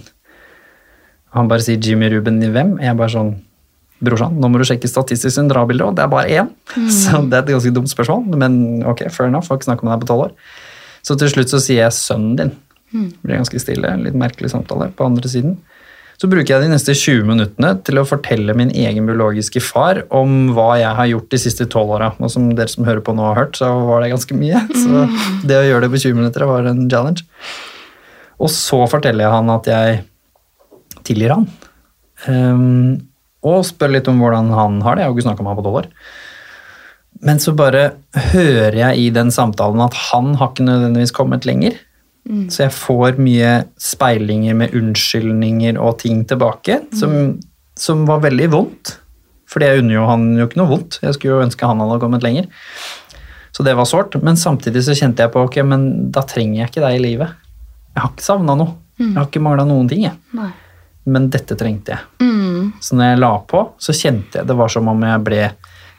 Speaker 2: Han bare sier Jimmy Ruben i hvem? Jeg bare sånn Brorsan, nå må du sjekke Statistisk sentralbilde, og det er bare én. Så det er et ganske dumt spørsmål, men ok, fair enough, har ikke snakka med deg på tolv år. Så til slutt så sier jeg sønnen din. Det blir ganske stille, litt merkelig samtale på andre siden. Så bruker jeg de neste 20 minuttene til å fortelle min egen biologiske far om hva jeg har gjort de siste tolv åra. Og som dere som hører på nå har hørt, så var det ganske mye. Så det å gjøre det på 20 minutter var en challenge. Og så forteller jeg han at jeg tilgir han. Um, og spør litt om hvordan han har det. Jeg har jo ikke snakka med han på tolv år. Men så bare hører jeg i den samtalen at han har ikke nødvendigvis kommet lenger. Så jeg får mye speilinger med unnskyldninger og ting tilbake, som, som var veldig vondt. Fordi jeg unner jo han jo ikke noe vondt. Jeg skulle jo ønske han hadde kommet lenger. Så det var sårt. Men samtidig så kjente jeg på ok, men da trenger jeg ikke deg i livet. Jeg har ikke savna noe. Jeg har ikke mangla noen ting. Jeg.
Speaker 1: Nei.
Speaker 2: Men dette trengte jeg.
Speaker 1: Mm.
Speaker 2: Så når jeg la på, så kjente jeg det var som om jeg ble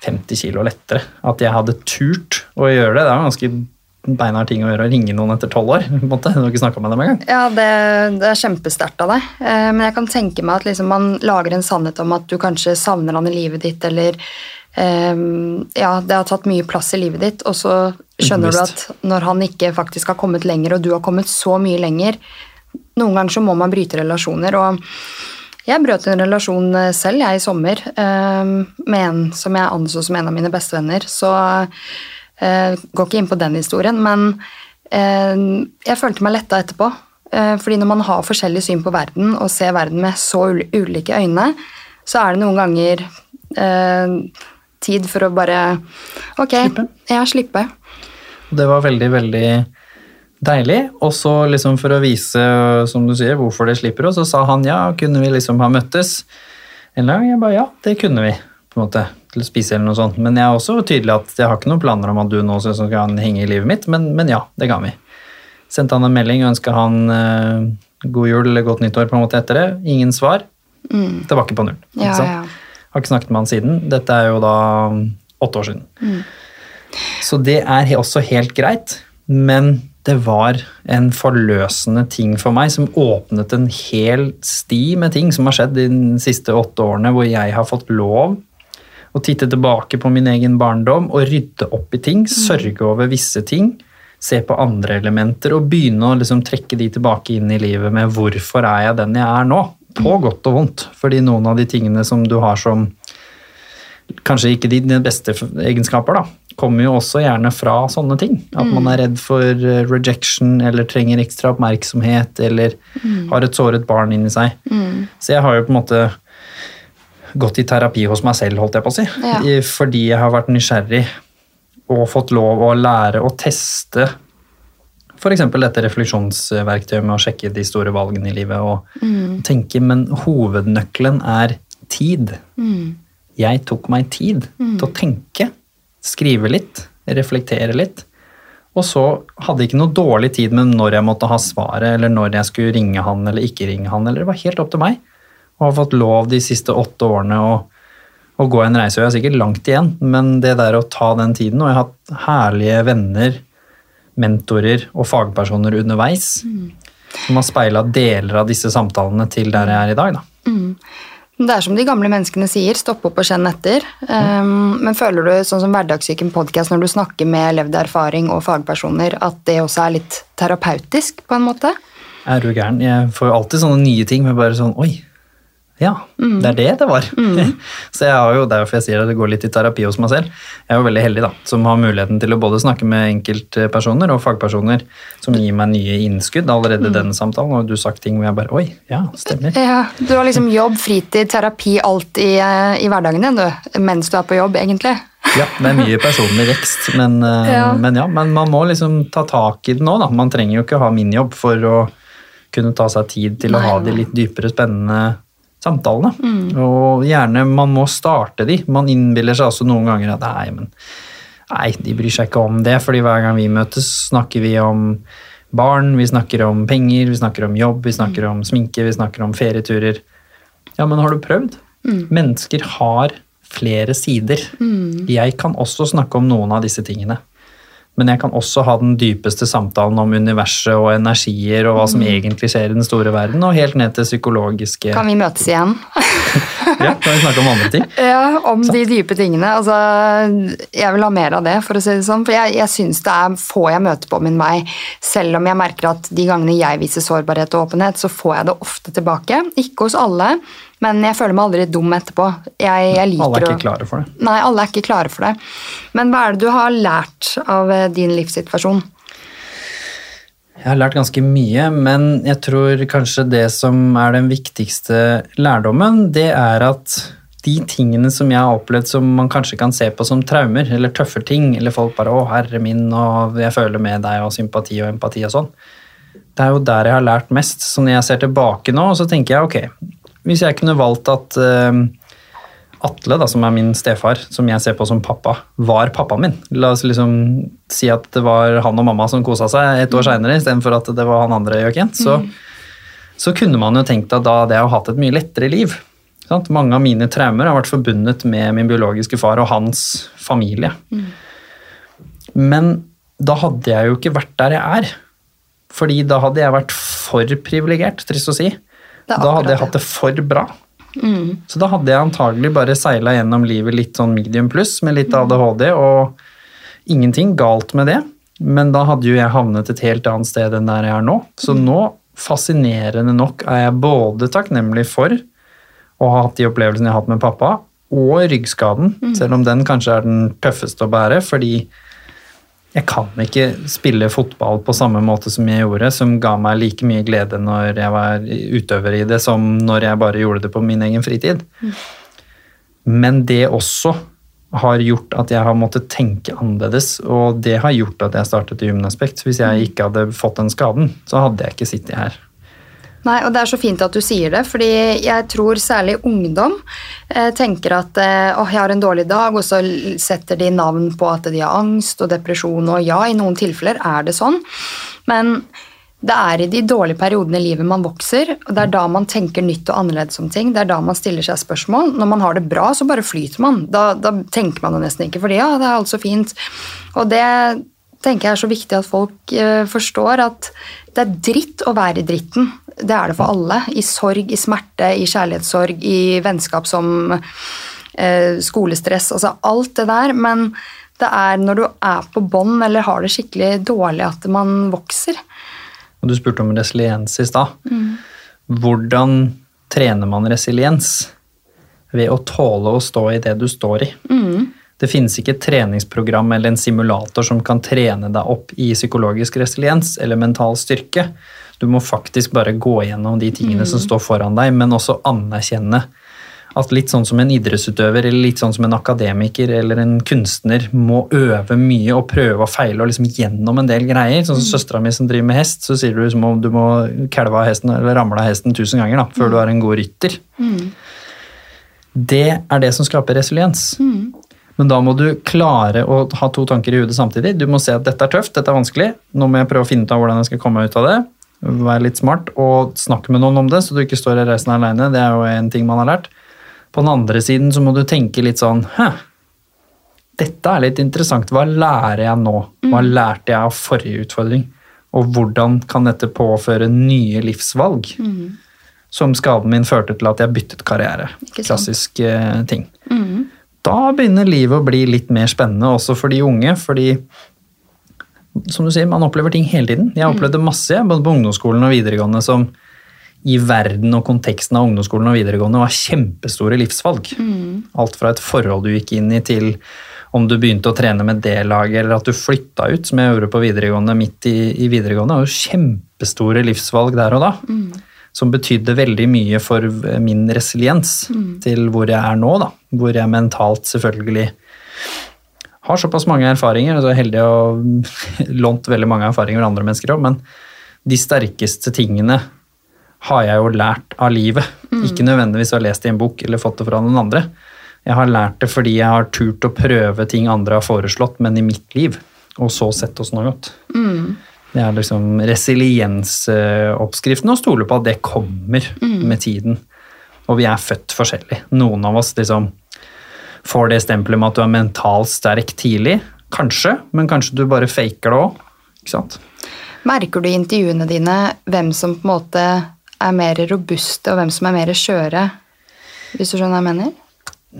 Speaker 2: 50 kilo lettere. At jeg hadde turt å gjøre det. Det er ganske beinhard ting å gjøre å ringe noen etter tolv år. på en måte. Du har ikke snakka med dem engang.
Speaker 1: Ja, det, det er kjempesterkt av deg. Eh, Men jeg kan tenke meg at liksom man lager en sannhet om at du kanskje savner han i livet ditt, eller um, ja, det har tatt mye plass i livet ditt, og så skjønner du at når han ikke faktisk har kommet lenger, og du har kommet så mye lenger Noen ganger så må man bryte relasjoner, og jeg brøt en relasjon eh, selv, jeg, i sommer, um, med en som jeg anså som en av mine bestevenner. Så eh, går ikke inn på den historien, men eh, jeg følte meg letta etterpå. Eh, fordi når man har forskjellig syn på verden og ser verden med så ulike øyne, så er det noen ganger tid for å bare Ok,
Speaker 2: Slippe.
Speaker 1: ja, slippe.
Speaker 2: Det var veldig, veldig deilig. Og så liksom for å vise, som du sier, hvorfor det slipper oss, så sa han ja, kunne vi liksom ha møttes en gang? Jeg bare ja, det kunne vi. på en måte, til å spise eller noe sånt. Men jeg er også tydelig at jeg har ikke noen planer om at du nå skal skal henge i livet mitt, men, men ja, det kan vi. Sendte han en melding og ønska han eh, god jul eller godt nyttår på en måte etter det. Ingen svar.
Speaker 1: Mm.
Speaker 2: Tilbake på null.
Speaker 1: Ja, ja.
Speaker 2: Har ikke snakket med han siden. Dette er jo da åtte år siden. Så det er også helt greit, men det var en forløsende ting for meg som åpnet en hel sti med ting som har skjedd de siste åtte årene, hvor jeg har fått lov å titte tilbake på min egen barndom og rydde opp i ting, sørge over visse ting, se på andre elementer og begynne å liksom trekke de tilbake inn i livet med hvorfor er jeg den jeg er nå, på godt og vondt. Fordi noen av de tingene som du har som kanskje ikke dine beste egenskaper, da, kommer jo også gjerne fra sånne ting. At man er redd for eh, rejection eller trenger ekstra oppmerksomhet eller har et såret barn inni seg. Så jeg har jo på en måte gått i terapi hos meg selv, holdt jeg på å si.
Speaker 1: Ja.
Speaker 2: Fordi jeg har vært nysgjerrig og fått lov å lære å teste f.eks. dette refleksjonsverktøyet med å sjekke de store valgene i livet og tenke, men hovednøkkelen er tid. Jeg tok meg tid til å tenke, skrive litt, reflektere litt. Og så hadde jeg ikke noe dårlig tid med når jeg måtte ha svaret, eller når jeg skulle ringe han eller ikke ringe han. eller Det var helt opp til meg. Og har fått lov de siste åtte årene å, å gå en reise. Og jeg har sikkert langt igjen, men det der å ta den tiden Og jeg har hatt herlige venner, mentorer og fagpersoner underveis som har speila deler av disse samtalene til der jeg er i dag. da.
Speaker 1: Det er som de gamle menneskene sier, stopp opp og kjenn etter. Um, men føler du, sånn som Hverdagssyken podcast, når du snakker med levd erfaring og fagpersoner, at det også er litt terapeutisk, på en måte?
Speaker 2: Er du gæren? Jeg får jo alltid sånne nye ting med bare sånn Oi, ja, det er det det var. så jeg har jo, er derfor jeg sier at det går litt i terapi hos meg selv. Jeg er jo veldig heldig da, som har muligheten til å både snakke med enkeltpersoner og fagpersoner som gir meg nye innskudd allerede i denne samtalen. Og du har sagt ting hvor jeg bare Oi, ja, stemmer.
Speaker 1: Ja, Du har liksom jobb, fritid, terapi, alt i, i hverdagen din, du. Mens du er på jobb, egentlig.
Speaker 2: Ja, det er mye personlig vekst, men, eh,
Speaker 1: Ja.
Speaker 2: men ja, men man må liksom ta tak i det nå. da. Man trenger jo ikke ha min jobb for å kunne ta seg tid til å
Speaker 1: Nei,
Speaker 2: ha de litt dypere, spennende samtalene. Og gjerne man må starte de. Man innbiller seg også noen ganger at nei, men nei, de bryr seg ikke om det, fordi hver gang vi møtes, snakker vi om barn, vi snakker om penger, vi snakker om jobb, vi snakker om sminke, vi snakker om ferieturer. Ja, men har du prøvd? Mennesker har flere sider. Jeg kan også snakke om noen av disse tingene. Men jeg kan også ha den dypeste samtalen om universet og energier og hva som egentlig skjer i den store verden, og helt ned til psykologiske
Speaker 1: Kan vi møtes igjen?
Speaker 2: Ja, kan vi snakke om andre ting?
Speaker 1: Ja, om de dype tingene. Altså, jeg vil ha mer av det, for å si det sånn. For jeg, jeg syns det er få jeg møter på min vei. Selv om jeg merker at de gangene jeg viser sårbarhet og åpenhet, så får jeg det ofte tilbake. Ikke hos alle, men jeg føler meg aldri dum etterpå. Jeg, jeg liker
Speaker 2: Alle er
Speaker 1: å-
Speaker 2: ikke klare for det.
Speaker 1: Nei, alle er ikke klare for det. Men hva er det du har lært av eh, din livssituasjon?
Speaker 2: Jeg har lært ganske mye, men jeg tror kanskje det som er den viktigste lærdommen, det er at de tingene som jeg har opplevd som man kanskje kan se på som traumer, eller tøffe ting, eller folk bare 'Å, herre min, og jeg føler med deg', og sympati og empati og sånn, det er jo der jeg har lært mest. Så når jeg ser tilbake nå, så tenker jeg ok, hvis jeg kunne valgt at eh, Atle, da, som er min stefar, som jeg ser på som pappa, var pappaen min. La oss liksom si at det var han og mamma som kosa seg et år seinere, istedenfor at det var han andre gjøken. Så, så kunne man jo tenkt at da hadde jeg jo hatt et mye lettere liv. Sant? Mange av mine traumer har vært forbundet med min biologiske far og hans familie. Men da hadde jeg jo ikke vært der jeg er. Fordi da hadde jeg vært for privilegert, trist å si. Da hadde jeg hatt det for bra. Så da hadde jeg antagelig bare seila gjennom livet litt sånn medium pluss med litt ADHD og ingenting galt med det. Men da hadde jo jeg havnet et helt annet sted enn der jeg er nå. Så nå, fascinerende nok, er jeg både takknemlig for å ha hatt de opplevelsene jeg har hatt med pappa, og ryggskaden, selv om den kanskje er den tøffeste å bære, fordi jeg kan ikke spille fotball på samme måte som jeg gjorde, som ga meg like mye glede når jeg var utøver i det, som når jeg bare gjorde det på min egen fritid. Men det også har gjort at jeg har måttet tenke annerledes, og det har gjort at jeg startet i Gymnaspekt. Hvis jeg ikke hadde fått den skaden, så hadde jeg ikke sittet her.
Speaker 1: Nei, og Det er så fint at du sier det, fordi jeg tror særlig ungdom eh, tenker at eh, åh, jeg har en dårlig dag, og så setter de navn på at de har angst og depresjon, og ja, i noen tilfeller er det sånn, men det er i de dårlige periodene i livet man vokser, og det er da man tenker nytt og annerledes om ting, det er da man stiller seg spørsmål. Når man har det bra, så bare flyter man. Da, da tenker man jo nesten ikke, fordi ja, det er alt så fint. Og det tenker jeg er så viktig at folk eh, forstår at det er dritt å være i dritten. Det er det for alle. I sorg, i smerte, i kjærlighetssorg, i vennskap som eh, skolestress, altså alt det der. Men det er når du er på bånn eller har det skikkelig dårlig at man vokser.
Speaker 2: Og du spurte om resiliens i stad. Hvordan trener man resiliens? Ved å tåle å stå i det du står i. Det finnes ikke et treningsprogram eller en simulator som kan trene deg opp i psykologisk resiliens eller mental styrke. Du må faktisk bare gå gjennom de tingene som står foran deg, men også anerkjenne at litt sånn som en idrettsutøver eller litt sånn som en akademiker eller en kunstner må øve mye og prøve og feile og liksom gjennom en del greier. Sånn som mm. søstera mi som driver med hest, så sier du liksom du må kalve av hesten eller ramle av hesten tusen ganger da, før mm. du er en god rytter. Mm. Det er det som skaper resiliens. Mm. Men da må du klare å ha to tanker i hodet samtidig. Du må se at dette er tøft, dette er vanskelig, nå må jeg prøve å finne ut av hvordan jeg skal komme meg ut av det. Være litt smart og snakke med noen om det, så du ikke står i reisen alene. Det er jo en ting man har lært. På den andre siden så må du tenke litt sånn Hæ, dette er litt interessant. Hva lærer jeg nå? Hva mm. lærte jeg av forrige utfordring? Og hvordan kan dette påføre nye livsvalg? Mm. Som skaden min førte til at jeg byttet karriere. Klassisk eh, ting. Mm. Da begynner livet å bli litt mer spennende også for de unge, fordi som du sier, man opplever ting hele tiden. Jeg opplevde mm. masse både på ungdomsskolen og videregående som i verden og konteksten av ungdomsskolen og videregående var kjempestore livsvalg. Mm. Alt fra et forhold du gikk inn i, til om du begynte å trene med det laget, eller at du flytta ut, som jeg gjorde på videregående midt i, i videregående. Det var jo kjempestore livsvalg der og da. Mm. Som betydde veldig mye for min resiliens mm. til hvor jeg er nå, da. Hvor jeg mentalt selvfølgelig har såpass mange erfaringer. og så er heldig å lånt veldig mange erfaringer med andre mennesker òg, men de sterkeste tingene har jeg jo lært av livet. Mm. Ikke nødvendigvis å ha lest i en bok eller fått det fra noen andre. Jeg har lært det fordi jeg har turt å prøve ting andre har foreslått, men i mitt liv. Og så sett oss noe godt. Mm. Det er liksom resiliensoppskriften å stole på at det kommer mm. med tiden. Og vi er født forskjellig. Noen av oss liksom får det stempelet med at du er mentalt sterk tidlig. Kanskje, men kanskje du bare faker det òg.
Speaker 1: Merker du i intervjuene dine hvem som på en måte er mer robuste, og hvem som er mer skjøre, hvis du skjønner hva jeg mener?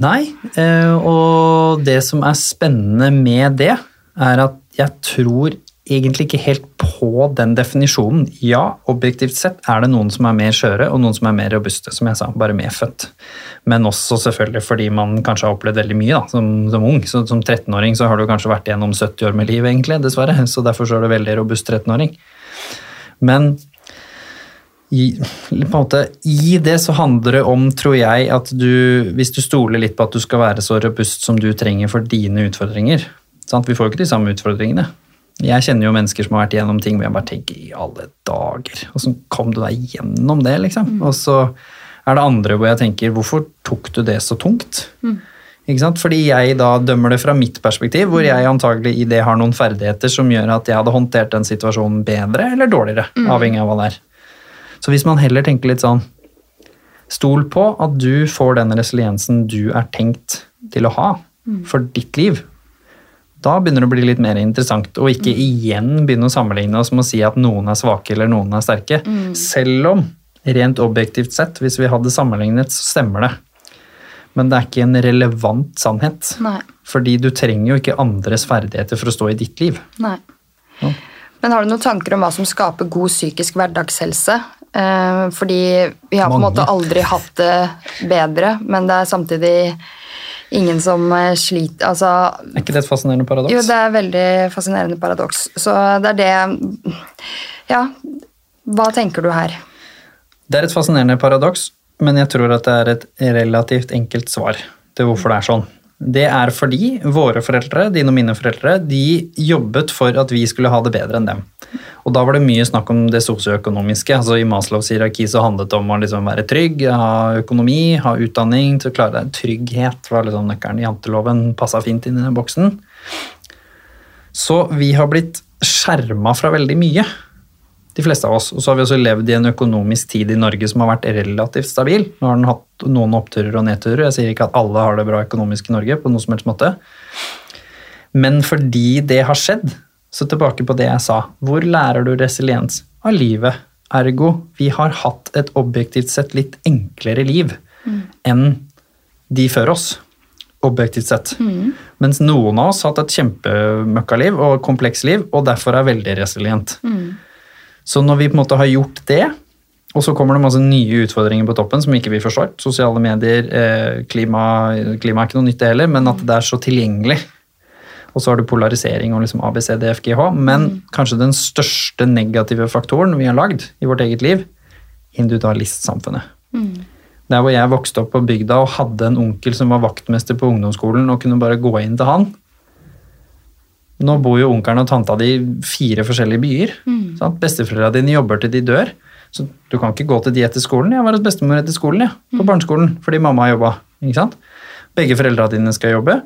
Speaker 2: Nei, eh, og det som er spennende med det, er at jeg tror egentlig ikke helt på den definisjonen. Ja, objektivt sett er det noen som er mer skjøre, og noen som er mer robuste, som jeg sa, bare medfødt. Men også selvfølgelig fordi man kanskje har opplevd veldig mye da, som, som ung. Så, som 13-åring så har du kanskje vært gjennom 70 år med livet, egentlig, dessverre. Så derfor så er du veldig robust 13-åring. Men i, måte, I det så handler det om, tror jeg, at du Hvis du stoler litt på at du skal være så robust som du trenger for dine utfordringer sant? Vi får jo ikke de samme utfordringene. Jeg kjenner jo mennesker som har vært igjennom ting hvor jeg bare tenker i alle dager, Åssen kom du deg gjennom det, liksom? Mm. Og så er det andre hvor jeg tenker hvorfor tok du det så tungt? Mm. Fordi jeg da dømmer det fra mitt perspektiv, hvor jeg antagelig i det har noen ferdigheter som gjør at jeg hadde håndtert den situasjonen bedre eller dårligere, mm. avhengig av hva det er. Så hvis man heller tenker litt sånn Stol på at du får den resiliensen du er tenkt til å ha mm. for ditt liv. Da begynner det å bli litt mer interessant, og ikke mm. igjen begynne å sammenligne oss med å si at noen er svake eller noen er sterke. Mm. Selv om, rent objektivt sett, hvis vi hadde sammenlignet, så stemmer det. Men det er ikke en relevant sannhet.
Speaker 1: Nei.
Speaker 2: Fordi du trenger jo ikke andres ferdigheter for å stå i ditt liv.
Speaker 1: Nei. Ja. Men har du noen tanker om hva som skaper god psykisk hverdagshelse? Eh, fordi vi har på en måte aldri hatt det bedre, men det er samtidig ingen som eh, sliter altså,
Speaker 2: Er ikke det et fascinerende paradoks?
Speaker 1: Jo, det er veldig fascinerende paradoks. Så det er det Ja, hva tenker du her?
Speaker 2: Det er et fascinerende paradoks, men jeg tror at det er et relativt enkelt svar til hvorfor det er sånn. Det er fordi våre foreldre, dine og mine foreldre, de jobbet for at vi skulle ha det bedre enn dem. Og da var det mye snakk om det sosioøkonomiske. altså I Maslows hierarki så handlet det om å liksom være trygg, ha økonomi, ha utdanning til å klare deg. Trygghet var liksom nøkkelen. Janteloven passa fint inn i den boksen. Så vi har blitt skjerma fra veldig mye de fleste av oss. Og så har vi også levd i en økonomisk tid i Norge som har vært relativt stabil. Nå har den hatt noen oppturer og nedturer. Jeg sier ikke at alle har det bra økonomisk i Norge, på noen som helst måte. Men fordi det har skjedd, så tilbake på det jeg sa. Hvor lærer du resiliens? Av livet. Ergo, vi har hatt et objektivt sett litt enklere liv mm. enn de før oss. Objektivt sett. Mm. Mens noen av oss har hatt et kjempemøkkaliv og kompleks liv, og derfor er veldig resilient. Mm. Så når vi på en måte har gjort det, Og så kommer det masse nye utfordringer på toppen som ikke vi forstår. Sosiale medier, eh, klima, klima er ikke noe nytt det heller, men at det er så tilgjengelig. Og så har du polarisering og liksom ABCDFGH. Men kanskje den største negative faktoren vi har lagd i vårt eget liv, individualistsamfunnet. Der hvor jeg vokste opp på bygda og hadde en onkel som var vaktmester på ungdomsskolen og kunne bare gå inn til han. Nå bor jo onkelen og tanta di i fire forskjellige byer. sant? Besteforeldra dine jobber til de dør. Så du kan ikke gå til de etter skolen. Jeg var hos bestemor etter skolen, ja, på barneskolen, fordi mamma jobba. Ikke? Begge foreldra dine skal jobbe.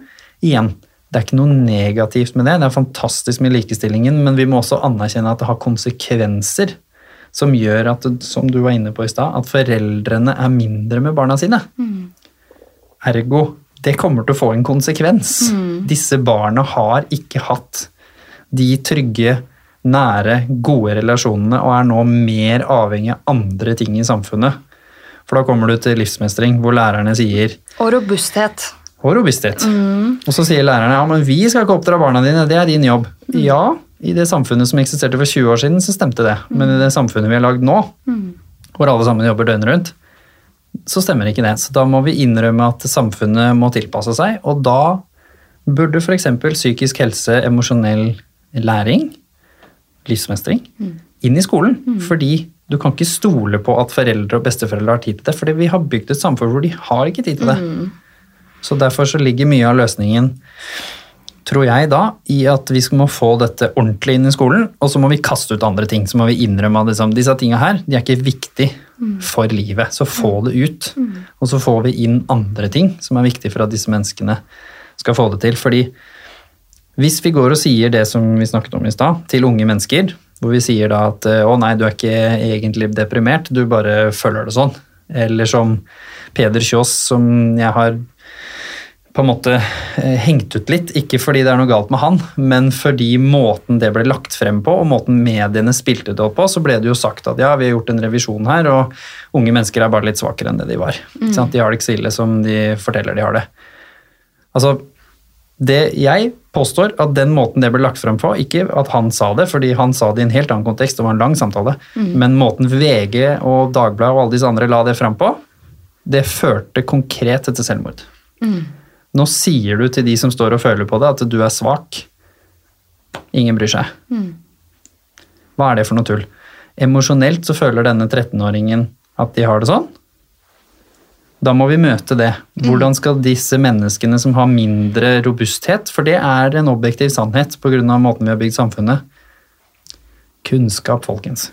Speaker 2: Igjen, det er ikke noe negativt med det. Det er fantastisk med likestillingen, men vi må også anerkjenne at det har konsekvenser som gjør at, som du var inne på i stad, at foreldrene er mindre med barna sine. Ergo, det kommer til å få en konsekvens. Disse barna har ikke hatt de trygge, nære, gode relasjonene og er nå mer avhengig av andre ting i samfunnet. For da kommer du til livsmestring, hvor lærerne sier
Speaker 1: Og robusthet.
Speaker 2: og robusthet. Og så sier lærerne ja, men vi skal ikke oppdra barna dine, det er din jobb. Ja, i det samfunnet som eksisterte for 20 år siden, så stemte det. Men i det samfunnet vi har lagd nå, hvor alle sammen jobber døgnet rundt, så stemmer ikke det. Så da må vi innrømme at samfunnet må tilpasse seg, og da burde f.eks. psykisk helse, emosjonell læring, livsmestring, inn i skolen. Fordi du kan ikke stole på at foreldre og besteforeldre har tid til det, fordi vi har bygd et samfunn hvor de har ikke tid til det. Så derfor så ligger mye av løsningen, tror jeg da, i at vi må få dette ordentlig inn i skolen, og så må vi kaste ut andre ting. Så må vi innrømme at liksom, disse tinga her, de er ikke viktig for livet. Så få det ut. Og så får vi inn andre ting som er viktig for at disse menneskene skal få det til. Fordi hvis vi går og sier det som vi snakket om i stad, til unge mennesker, hvor vi sier da at å nei, du er ikke egentlig deprimert, du bare føler det sånn. Eller som Peder Kjås, som jeg har på en måte eh, hengt ut litt, ikke fordi det er noe galt med han, men fordi måten det ble lagt frem på, og måten mediene spilte det opp på, så ble det jo sagt at ja, vi har gjort en revisjon her, og unge mennesker er bare litt svakere enn det de var. Mm. Sånn De har det ikke så ille som de forteller de har det. Altså, det jeg påstår at den måten det ble lagt frem på, ikke at han sa det, fordi han sa det i en helt annen kontekst, det var en lang samtale, men måten VG og Dagbladet og alle disse andre la det frem på, det førte konkret til selvmord. Nå sier du til de som står og føler på det, at du er svak. Ingen bryr seg. Hva er det for noe tull? Emosjonelt så føler denne 13-åringen at de har det sånn. Da må vi møte det. Hvordan skal disse menneskene som har mindre robusthet, for det er en objektiv sannhet pga. måten vi har bygd samfunnet Kunnskap, folkens.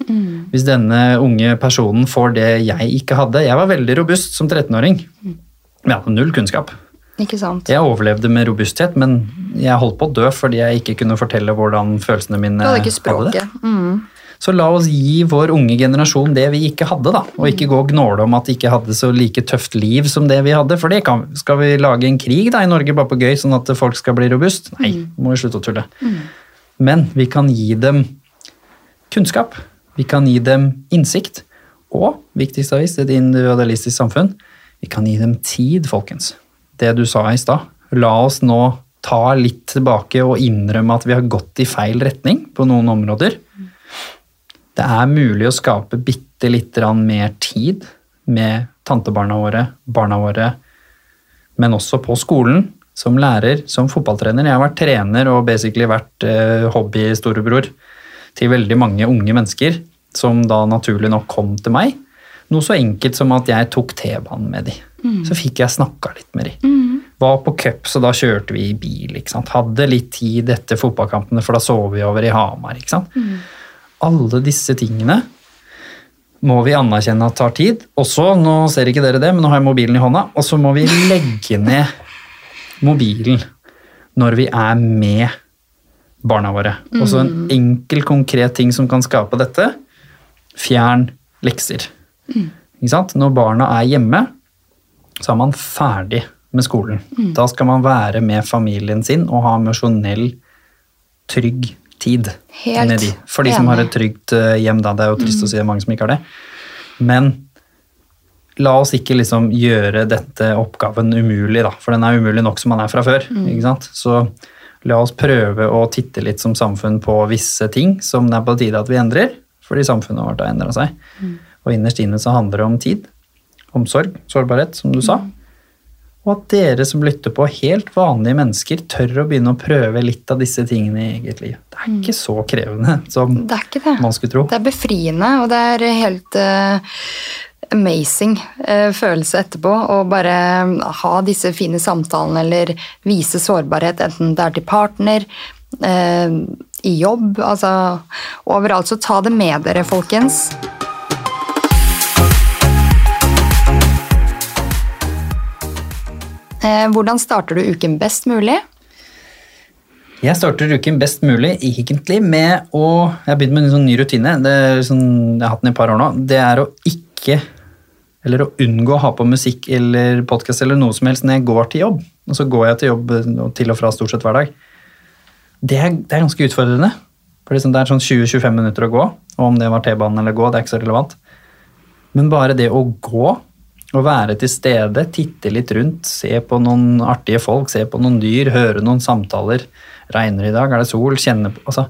Speaker 2: Hvis denne unge personen får det jeg ikke hadde Jeg var veldig robust som 13-åring. Men jeg hadde null kunnskap.
Speaker 1: Ikke sant?
Speaker 2: Jeg overlevde med robusthet, men jeg holdt på å dø fordi jeg ikke kunne fortelle hvordan følelsene mine
Speaker 1: hadde
Speaker 2: det.
Speaker 1: Mm.
Speaker 2: Så la oss gi vår unge generasjon det vi ikke hadde, da. Og ikke gå og gnåle om at de ikke hadde så like tøft liv som det vi hadde. For det kan, skal vi lage en krig da i Norge bare på gøy, sånn at folk skal bli robust? Nei, må vi slutte å tulle. Men vi kan gi dem kunnskap. Vi kan gi dem innsikt. Og viktigst av alt, et individualistisk samfunn, vi kan gi dem tid, folkens. Det du sa i stad. La oss nå ta litt tilbake og innrømme at vi har gått i feil retning på noen områder. Det er mulig å skape bitte litt mer tid med tantebarna våre, barna våre, men også på skolen, som lærer, som fotballtrener. Jeg har vært trener og basically vært eh, hobby-storebror til veldig mange unge mennesker, som da naturlig nok kom til meg. Noe så enkelt som at jeg tok T-banen med de. Så fikk jeg snakka litt med de. Var på cup, så da kjørte vi i bil. ikke sant? Hadde litt tid etter fotballkampene, for da sov vi over i Hamar. ikke sant? Alle disse tingene må vi anerkjenne at tar tid. Også, nå ser ikke dere det, men nå har jeg mobilen i hånda. Og så må vi legge ned mobilen når vi er med barna våre. Og så en enkel, konkret ting som kan skape dette. Fjern lekser. Ikke sant? Når barna er hjemme, så er man ferdig med skolen. Da skal man være med familien sin og ha emosjonell trygg tid
Speaker 1: Helt
Speaker 2: med de. For de som har et trygt eh, hjem, da. Det er jo trist å si det er mange som ikke har det. Men la oss ikke liksom gjøre dette oppgaven umulig, da. For den er umulig nok som man er fra før. ikke sant? Så la oss prøve å titte litt som samfunn på visse ting som det er på tide at vi endrer, fordi samfunnet vårt har endra seg. Og innerst inne så handler det om tid, omsorg, sårbarhet, som du sa. Og at dere som lytter på, helt vanlige mennesker, tør å begynne å prøve litt av disse tingene i eget liv. Det er ikke så krevende som
Speaker 1: Det er ikke det.
Speaker 2: man skulle tro.
Speaker 1: Det er befriende, og det er helt uh, amazing uh, følelse etterpå å bare ha disse fine samtalene eller vise sårbarhet, enten det er til partner, uh, i jobb, altså overalt. Så ta det med dere, folkens. Hvordan starter du uken best mulig?
Speaker 2: Jeg starter uken best mulig egentlig med å Jeg har begynt med en sånn ny rutine. Det sånn, jeg har hatt den i et par år nå. Det er å ikke Eller å unngå å ha på musikk eller podkast eller noe som helst når jeg går til jobb. Og så går jeg til jobb til og fra stort sett hver dag. Det er, det er ganske utfordrende. For det er sånn 20-25 minutter å gå. Og om det var T-banen eller gå, det er ikke så relevant. Men bare det å gå å være til stede, titte litt rundt, se på noen artige folk, se på noen dyr, høre noen samtaler. Regner i dag, er det sol? Kjenne på altså,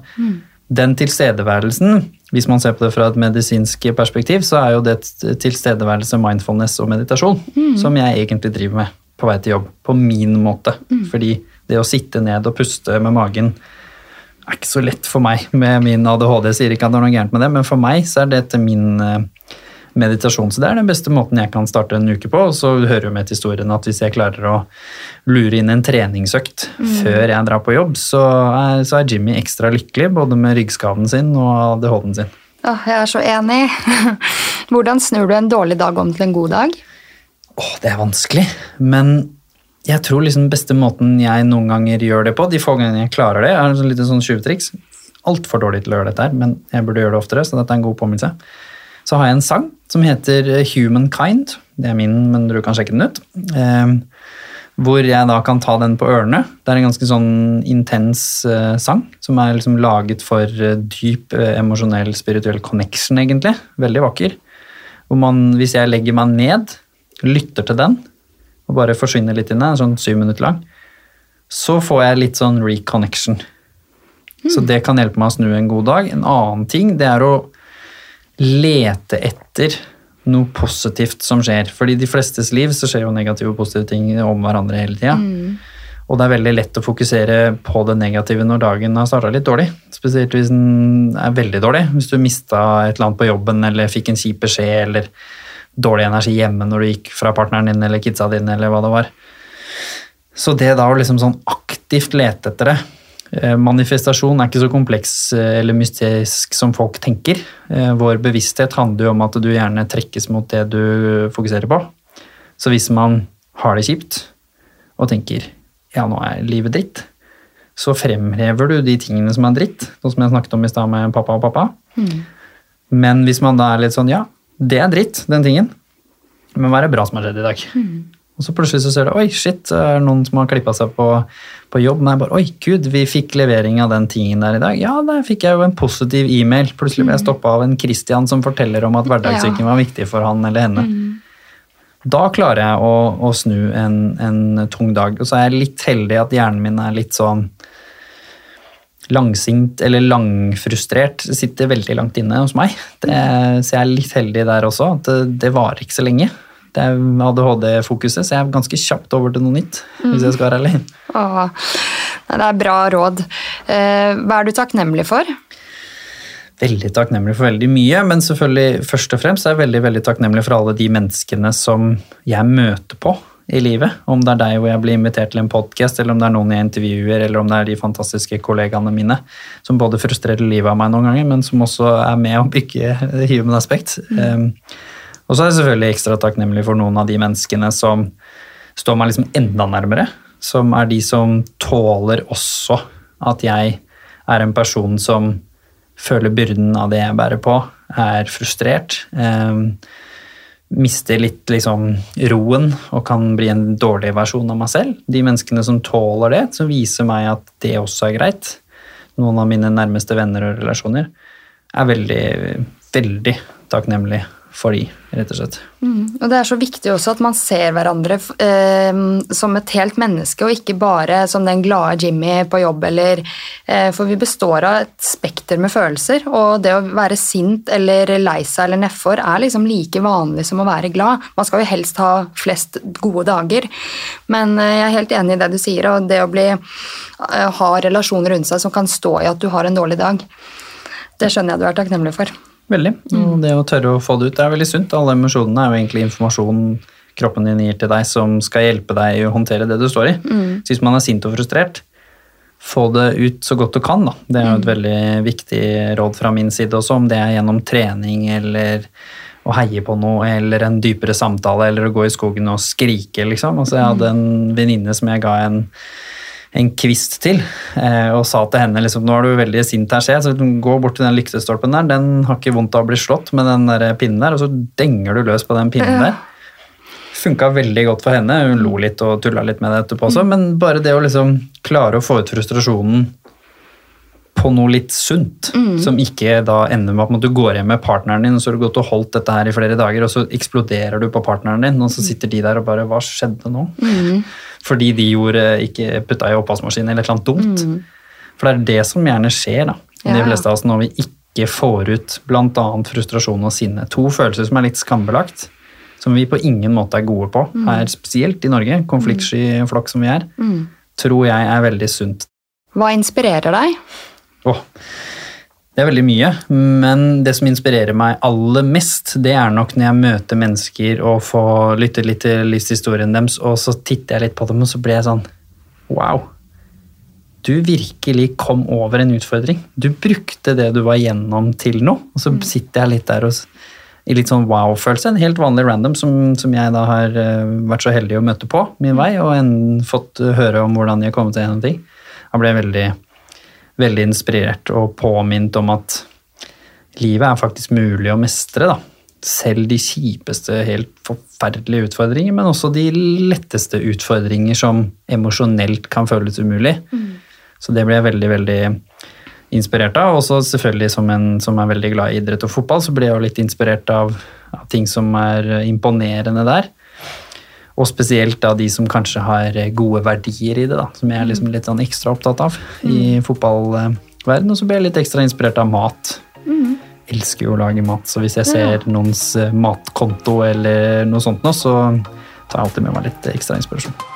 Speaker 2: Den tilstedeværelsen, hvis man ser på det fra et medisinsk perspektiv, så er jo det tilstedeværelse, mindfulness og meditasjon som jeg egentlig driver med på vei til jobb. På min måte. Fordi det å sitte ned og puste med magen er ikke så lett for meg med min ADHD. Jeg sier ikke at det er noe gærent med det, men for meg så er dette min eh, meditasjon. Så det er den beste måten jeg kan starte en uke på. Og så hører jo med til historien at hvis jeg klarer å lure inn en treningsøkt før jeg drar på jobb, så er, så er Jimmy ekstra lykkelig, både med ryggskaden sin og ADHD-en sin.
Speaker 1: Åh, jeg er så enig. Hvordan snur du en dårlig dag om til en god dag?
Speaker 2: Åh, det er vanskelig, men jeg tror liksom beste måten jeg noen ganger gjør det på, de få gangene jeg klarer det, er et lite sånn tjuvtriks. Altfor dårlig til å gjøre dette her, men jeg burde gjøre det oftere, så dette er en god påminnelse. Så har jeg en sang som heter Humankind. Det er min, men du kan sjekke den ut. Eh, hvor jeg da kan ta den på ørene. Det er en ganske sånn intens eh, sang, som er liksom laget for eh, dyp eh, emosjonell, spirituell connection, egentlig. Veldig vakker. Hvor man, hvis jeg legger meg ned, lytter til den, og bare forsvinner litt inn i den, sånn syv minutter lang, så får jeg litt sånn reconnection. Så det kan hjelpe meg å snu en god dag. En annen ting, det er å lete etter noe positivt som skjer. Fordi i de flestes liv så skjer jo negative og positive ting om hverandre hele tida. Og det er veldig lett å fokusere på det negative når dagen har starta litt dårlig. Spesielt hvis den er veldig dårlig. Hvis du mista et eller annet på jobben eller fikk en kjip beskjed eller dårlig energi hjemme når du gikk fra partneren din eller kidsa dine eller hva det var. Så det da å liksom sånn aktivt lete etter det Manifestasjon er ikke så kompleks eh, eller mystisk som folk tenker. Eh, Vår bevissthet handler jo om at du gjerne trekkes mot det du fokuserer på. Så hvis man har det kjipt og tenker ja, nå er livet dritt, så fremhever du de tingene som er dritt, sånn som jeg snakket om i stad med pappa og pappa. Men hvis man da er litt sånn ja, det er dritt, den tingen, men hva er det bra som har skjedd i dag? Og så plutselig så ser du oi, shit, det er noen som har klippa seg på, på jobb. Men jeg bare, oi, gud, vi fikk levering av den tingen der i dag. Ja, der fikk jeg jo en positiv e-mail. Plutselig ble jeg stoppa av en Christian som forteller om at hverdagssyken var viktig for han eller henne. Da klarer jeg å, å snu en, en tung dag. Og så er jeg litt heldig at hjernen min er litt sånn langsint eller langfrustrert. Sitter veldig langt inne hos meg. Det, så jeg er litt heldig der også. at Det, det varer ikke så lenge. Det er ADHD-fokuset, så jeg er ganske kjapt over til noe nytt. hvis jeg skal være alene.
Speaker 1: Åh, det er bra råd. Eh, hva er du takknemlig for?
Speaker 2: Veldig takknemlig for veldig mye, men selvfølgelig først og fremst er jeg veldig, veldig takknemlig for alle de menneskene som jeg møter på i livet. Om det er deg hvor jeg blir invitert til en podkast, eller om det er noen jeg intervjuer, eller om det er de fantastiske kollegaene mine som både frustrerer livet av meg noen ganger, men som også er med å bygge human aspect. Um, og så er jeg selvfølgelig ekstra takknemlig for noen av de menneskene som står meg liksom enda nærmere. Som er de som tåler også at jeg er en person som føler byrden av det jeg bærer på, er frustrert. Eh, mister litt liksom roen og kan bli en dårlig versjon av meg selv. De menneskene som tåler det, som viser meg at det også er greit. Noen av mine nærmeste venner og relasjoner er veldig, veldig takknemlig for de, rett og slett.
Speaker 1: Mm. Og det er så viktig også at man ser hverandre eh, som et helt menneske, og ikke bare som den glade Jimmy på jobb, eller eh, For vi består av et spekter med følelser, og det å være sint eller lei seg eller nedfor er liksom like vanlig som å være glad. Man skal jo helst ha flest gode dager, men eh, jeg er helt enig i det du sier, og det å bli, eh, ha relasjoner rundt seg som kan stå i at du har en dårlig dag, det skjønner jeg du er takknemlig for.
Speaker 2: Veldig. Og det å tørre å få det ut det er veldig sunt. Alle emosjonene er jo egentlig informasjon kroppen din gir til deg som skal hjelpe deg å håndtere det du står i. Mm. Så hvis man er sint og frustrert, få det ut så godt du kan. Da. Det er jo et mm. veldig viktig råd fra min side også, om det er gjennom trening eller å heie på noe, eller en dypere samtale, eller å gå i skogen og skrike, liksom. Altså, jeg hadde en venninne som jeg ga en en kvist til eh, og sa til henne liksom, nå er du veldig sint her, se, så gå bort til den lyktestolpen der, den har ikke vondt av å bli slått med den der pinnen der, og så denger du løs på den pinnen der. Funka veldig godt for henne, hun lo litt og tulla litt med det etterpå også, mm. men bare det å liksom klare å få ut frustrasjonen på noe litt sunt, mm. som ikke da ender med at du går hjem med partneren din, og så har du gått og holdt dette her i flere dager, og så eksploderer du på partneren din, og så mm. sitter de der og bare Hva skjedde nå? Mm. Fordi de gjorde, ikke putta i oppvaskmaskinen eller et eller annet dumt. Mm. For det er det som gjerne skjer, da. Ja. De fleste av oss når vi ikke får ut bl.a. frustrasjon og sinne. To følelser som er litt skambelagt. Som vi på ingen måte er gode på, mm. her spesielt i Norge, konfliktsky flokk som vi er, tror jeg er veldig sunt.
Speaker 1: Hva inspirerer deg?
Speaker 2: Oh, det er veldig mye, men det som inspirerer meg aller mest, det er nok når jeg møter mennesker og får lytte litt til livshistorien deres, og så titter jeg litt på dem, og så blir jeg sånn Wow! Du virkelig kom over en utfordring. Du brukte det du var gjennom, til noe. Og så mm. sitter jeg litt der og, i litt sånn wow-følelse. En helt vanlig random som, som, jeg da har uh, vært så heldig å møte på min vei, og en, fått høre om hvordan jeg har kommet seg gjennom ting. Jeg ble veldig veldig inspirert og påminnet om at livet er faktisk mulig å mestre. da. Selv de kjipeste, helt forferdelige utfordringer, men også de letteste utfordringer som emosjonelt kan føles umulig. Mm. Så det ble jeg veldig, veldig inspirert av. Også selvfølgelig som en som er veldig glad i idrett og fotball, så ble jeg jo litt inspirert av, av ting som er imponerende der. Og spesielt da de som kanskje har gode verdier i det, da, som jeg er liksom litt sånn ekstra opptatt av i mm. fotballverden. Og så blir jeg litt ekstra inspirert av mat. Mm. Elsker jo å lage mat, så hvis jeg ser noens eh, matkonto eller noe sånt nå, så tar jeg alltid med meg litt ekstra inspirasjon.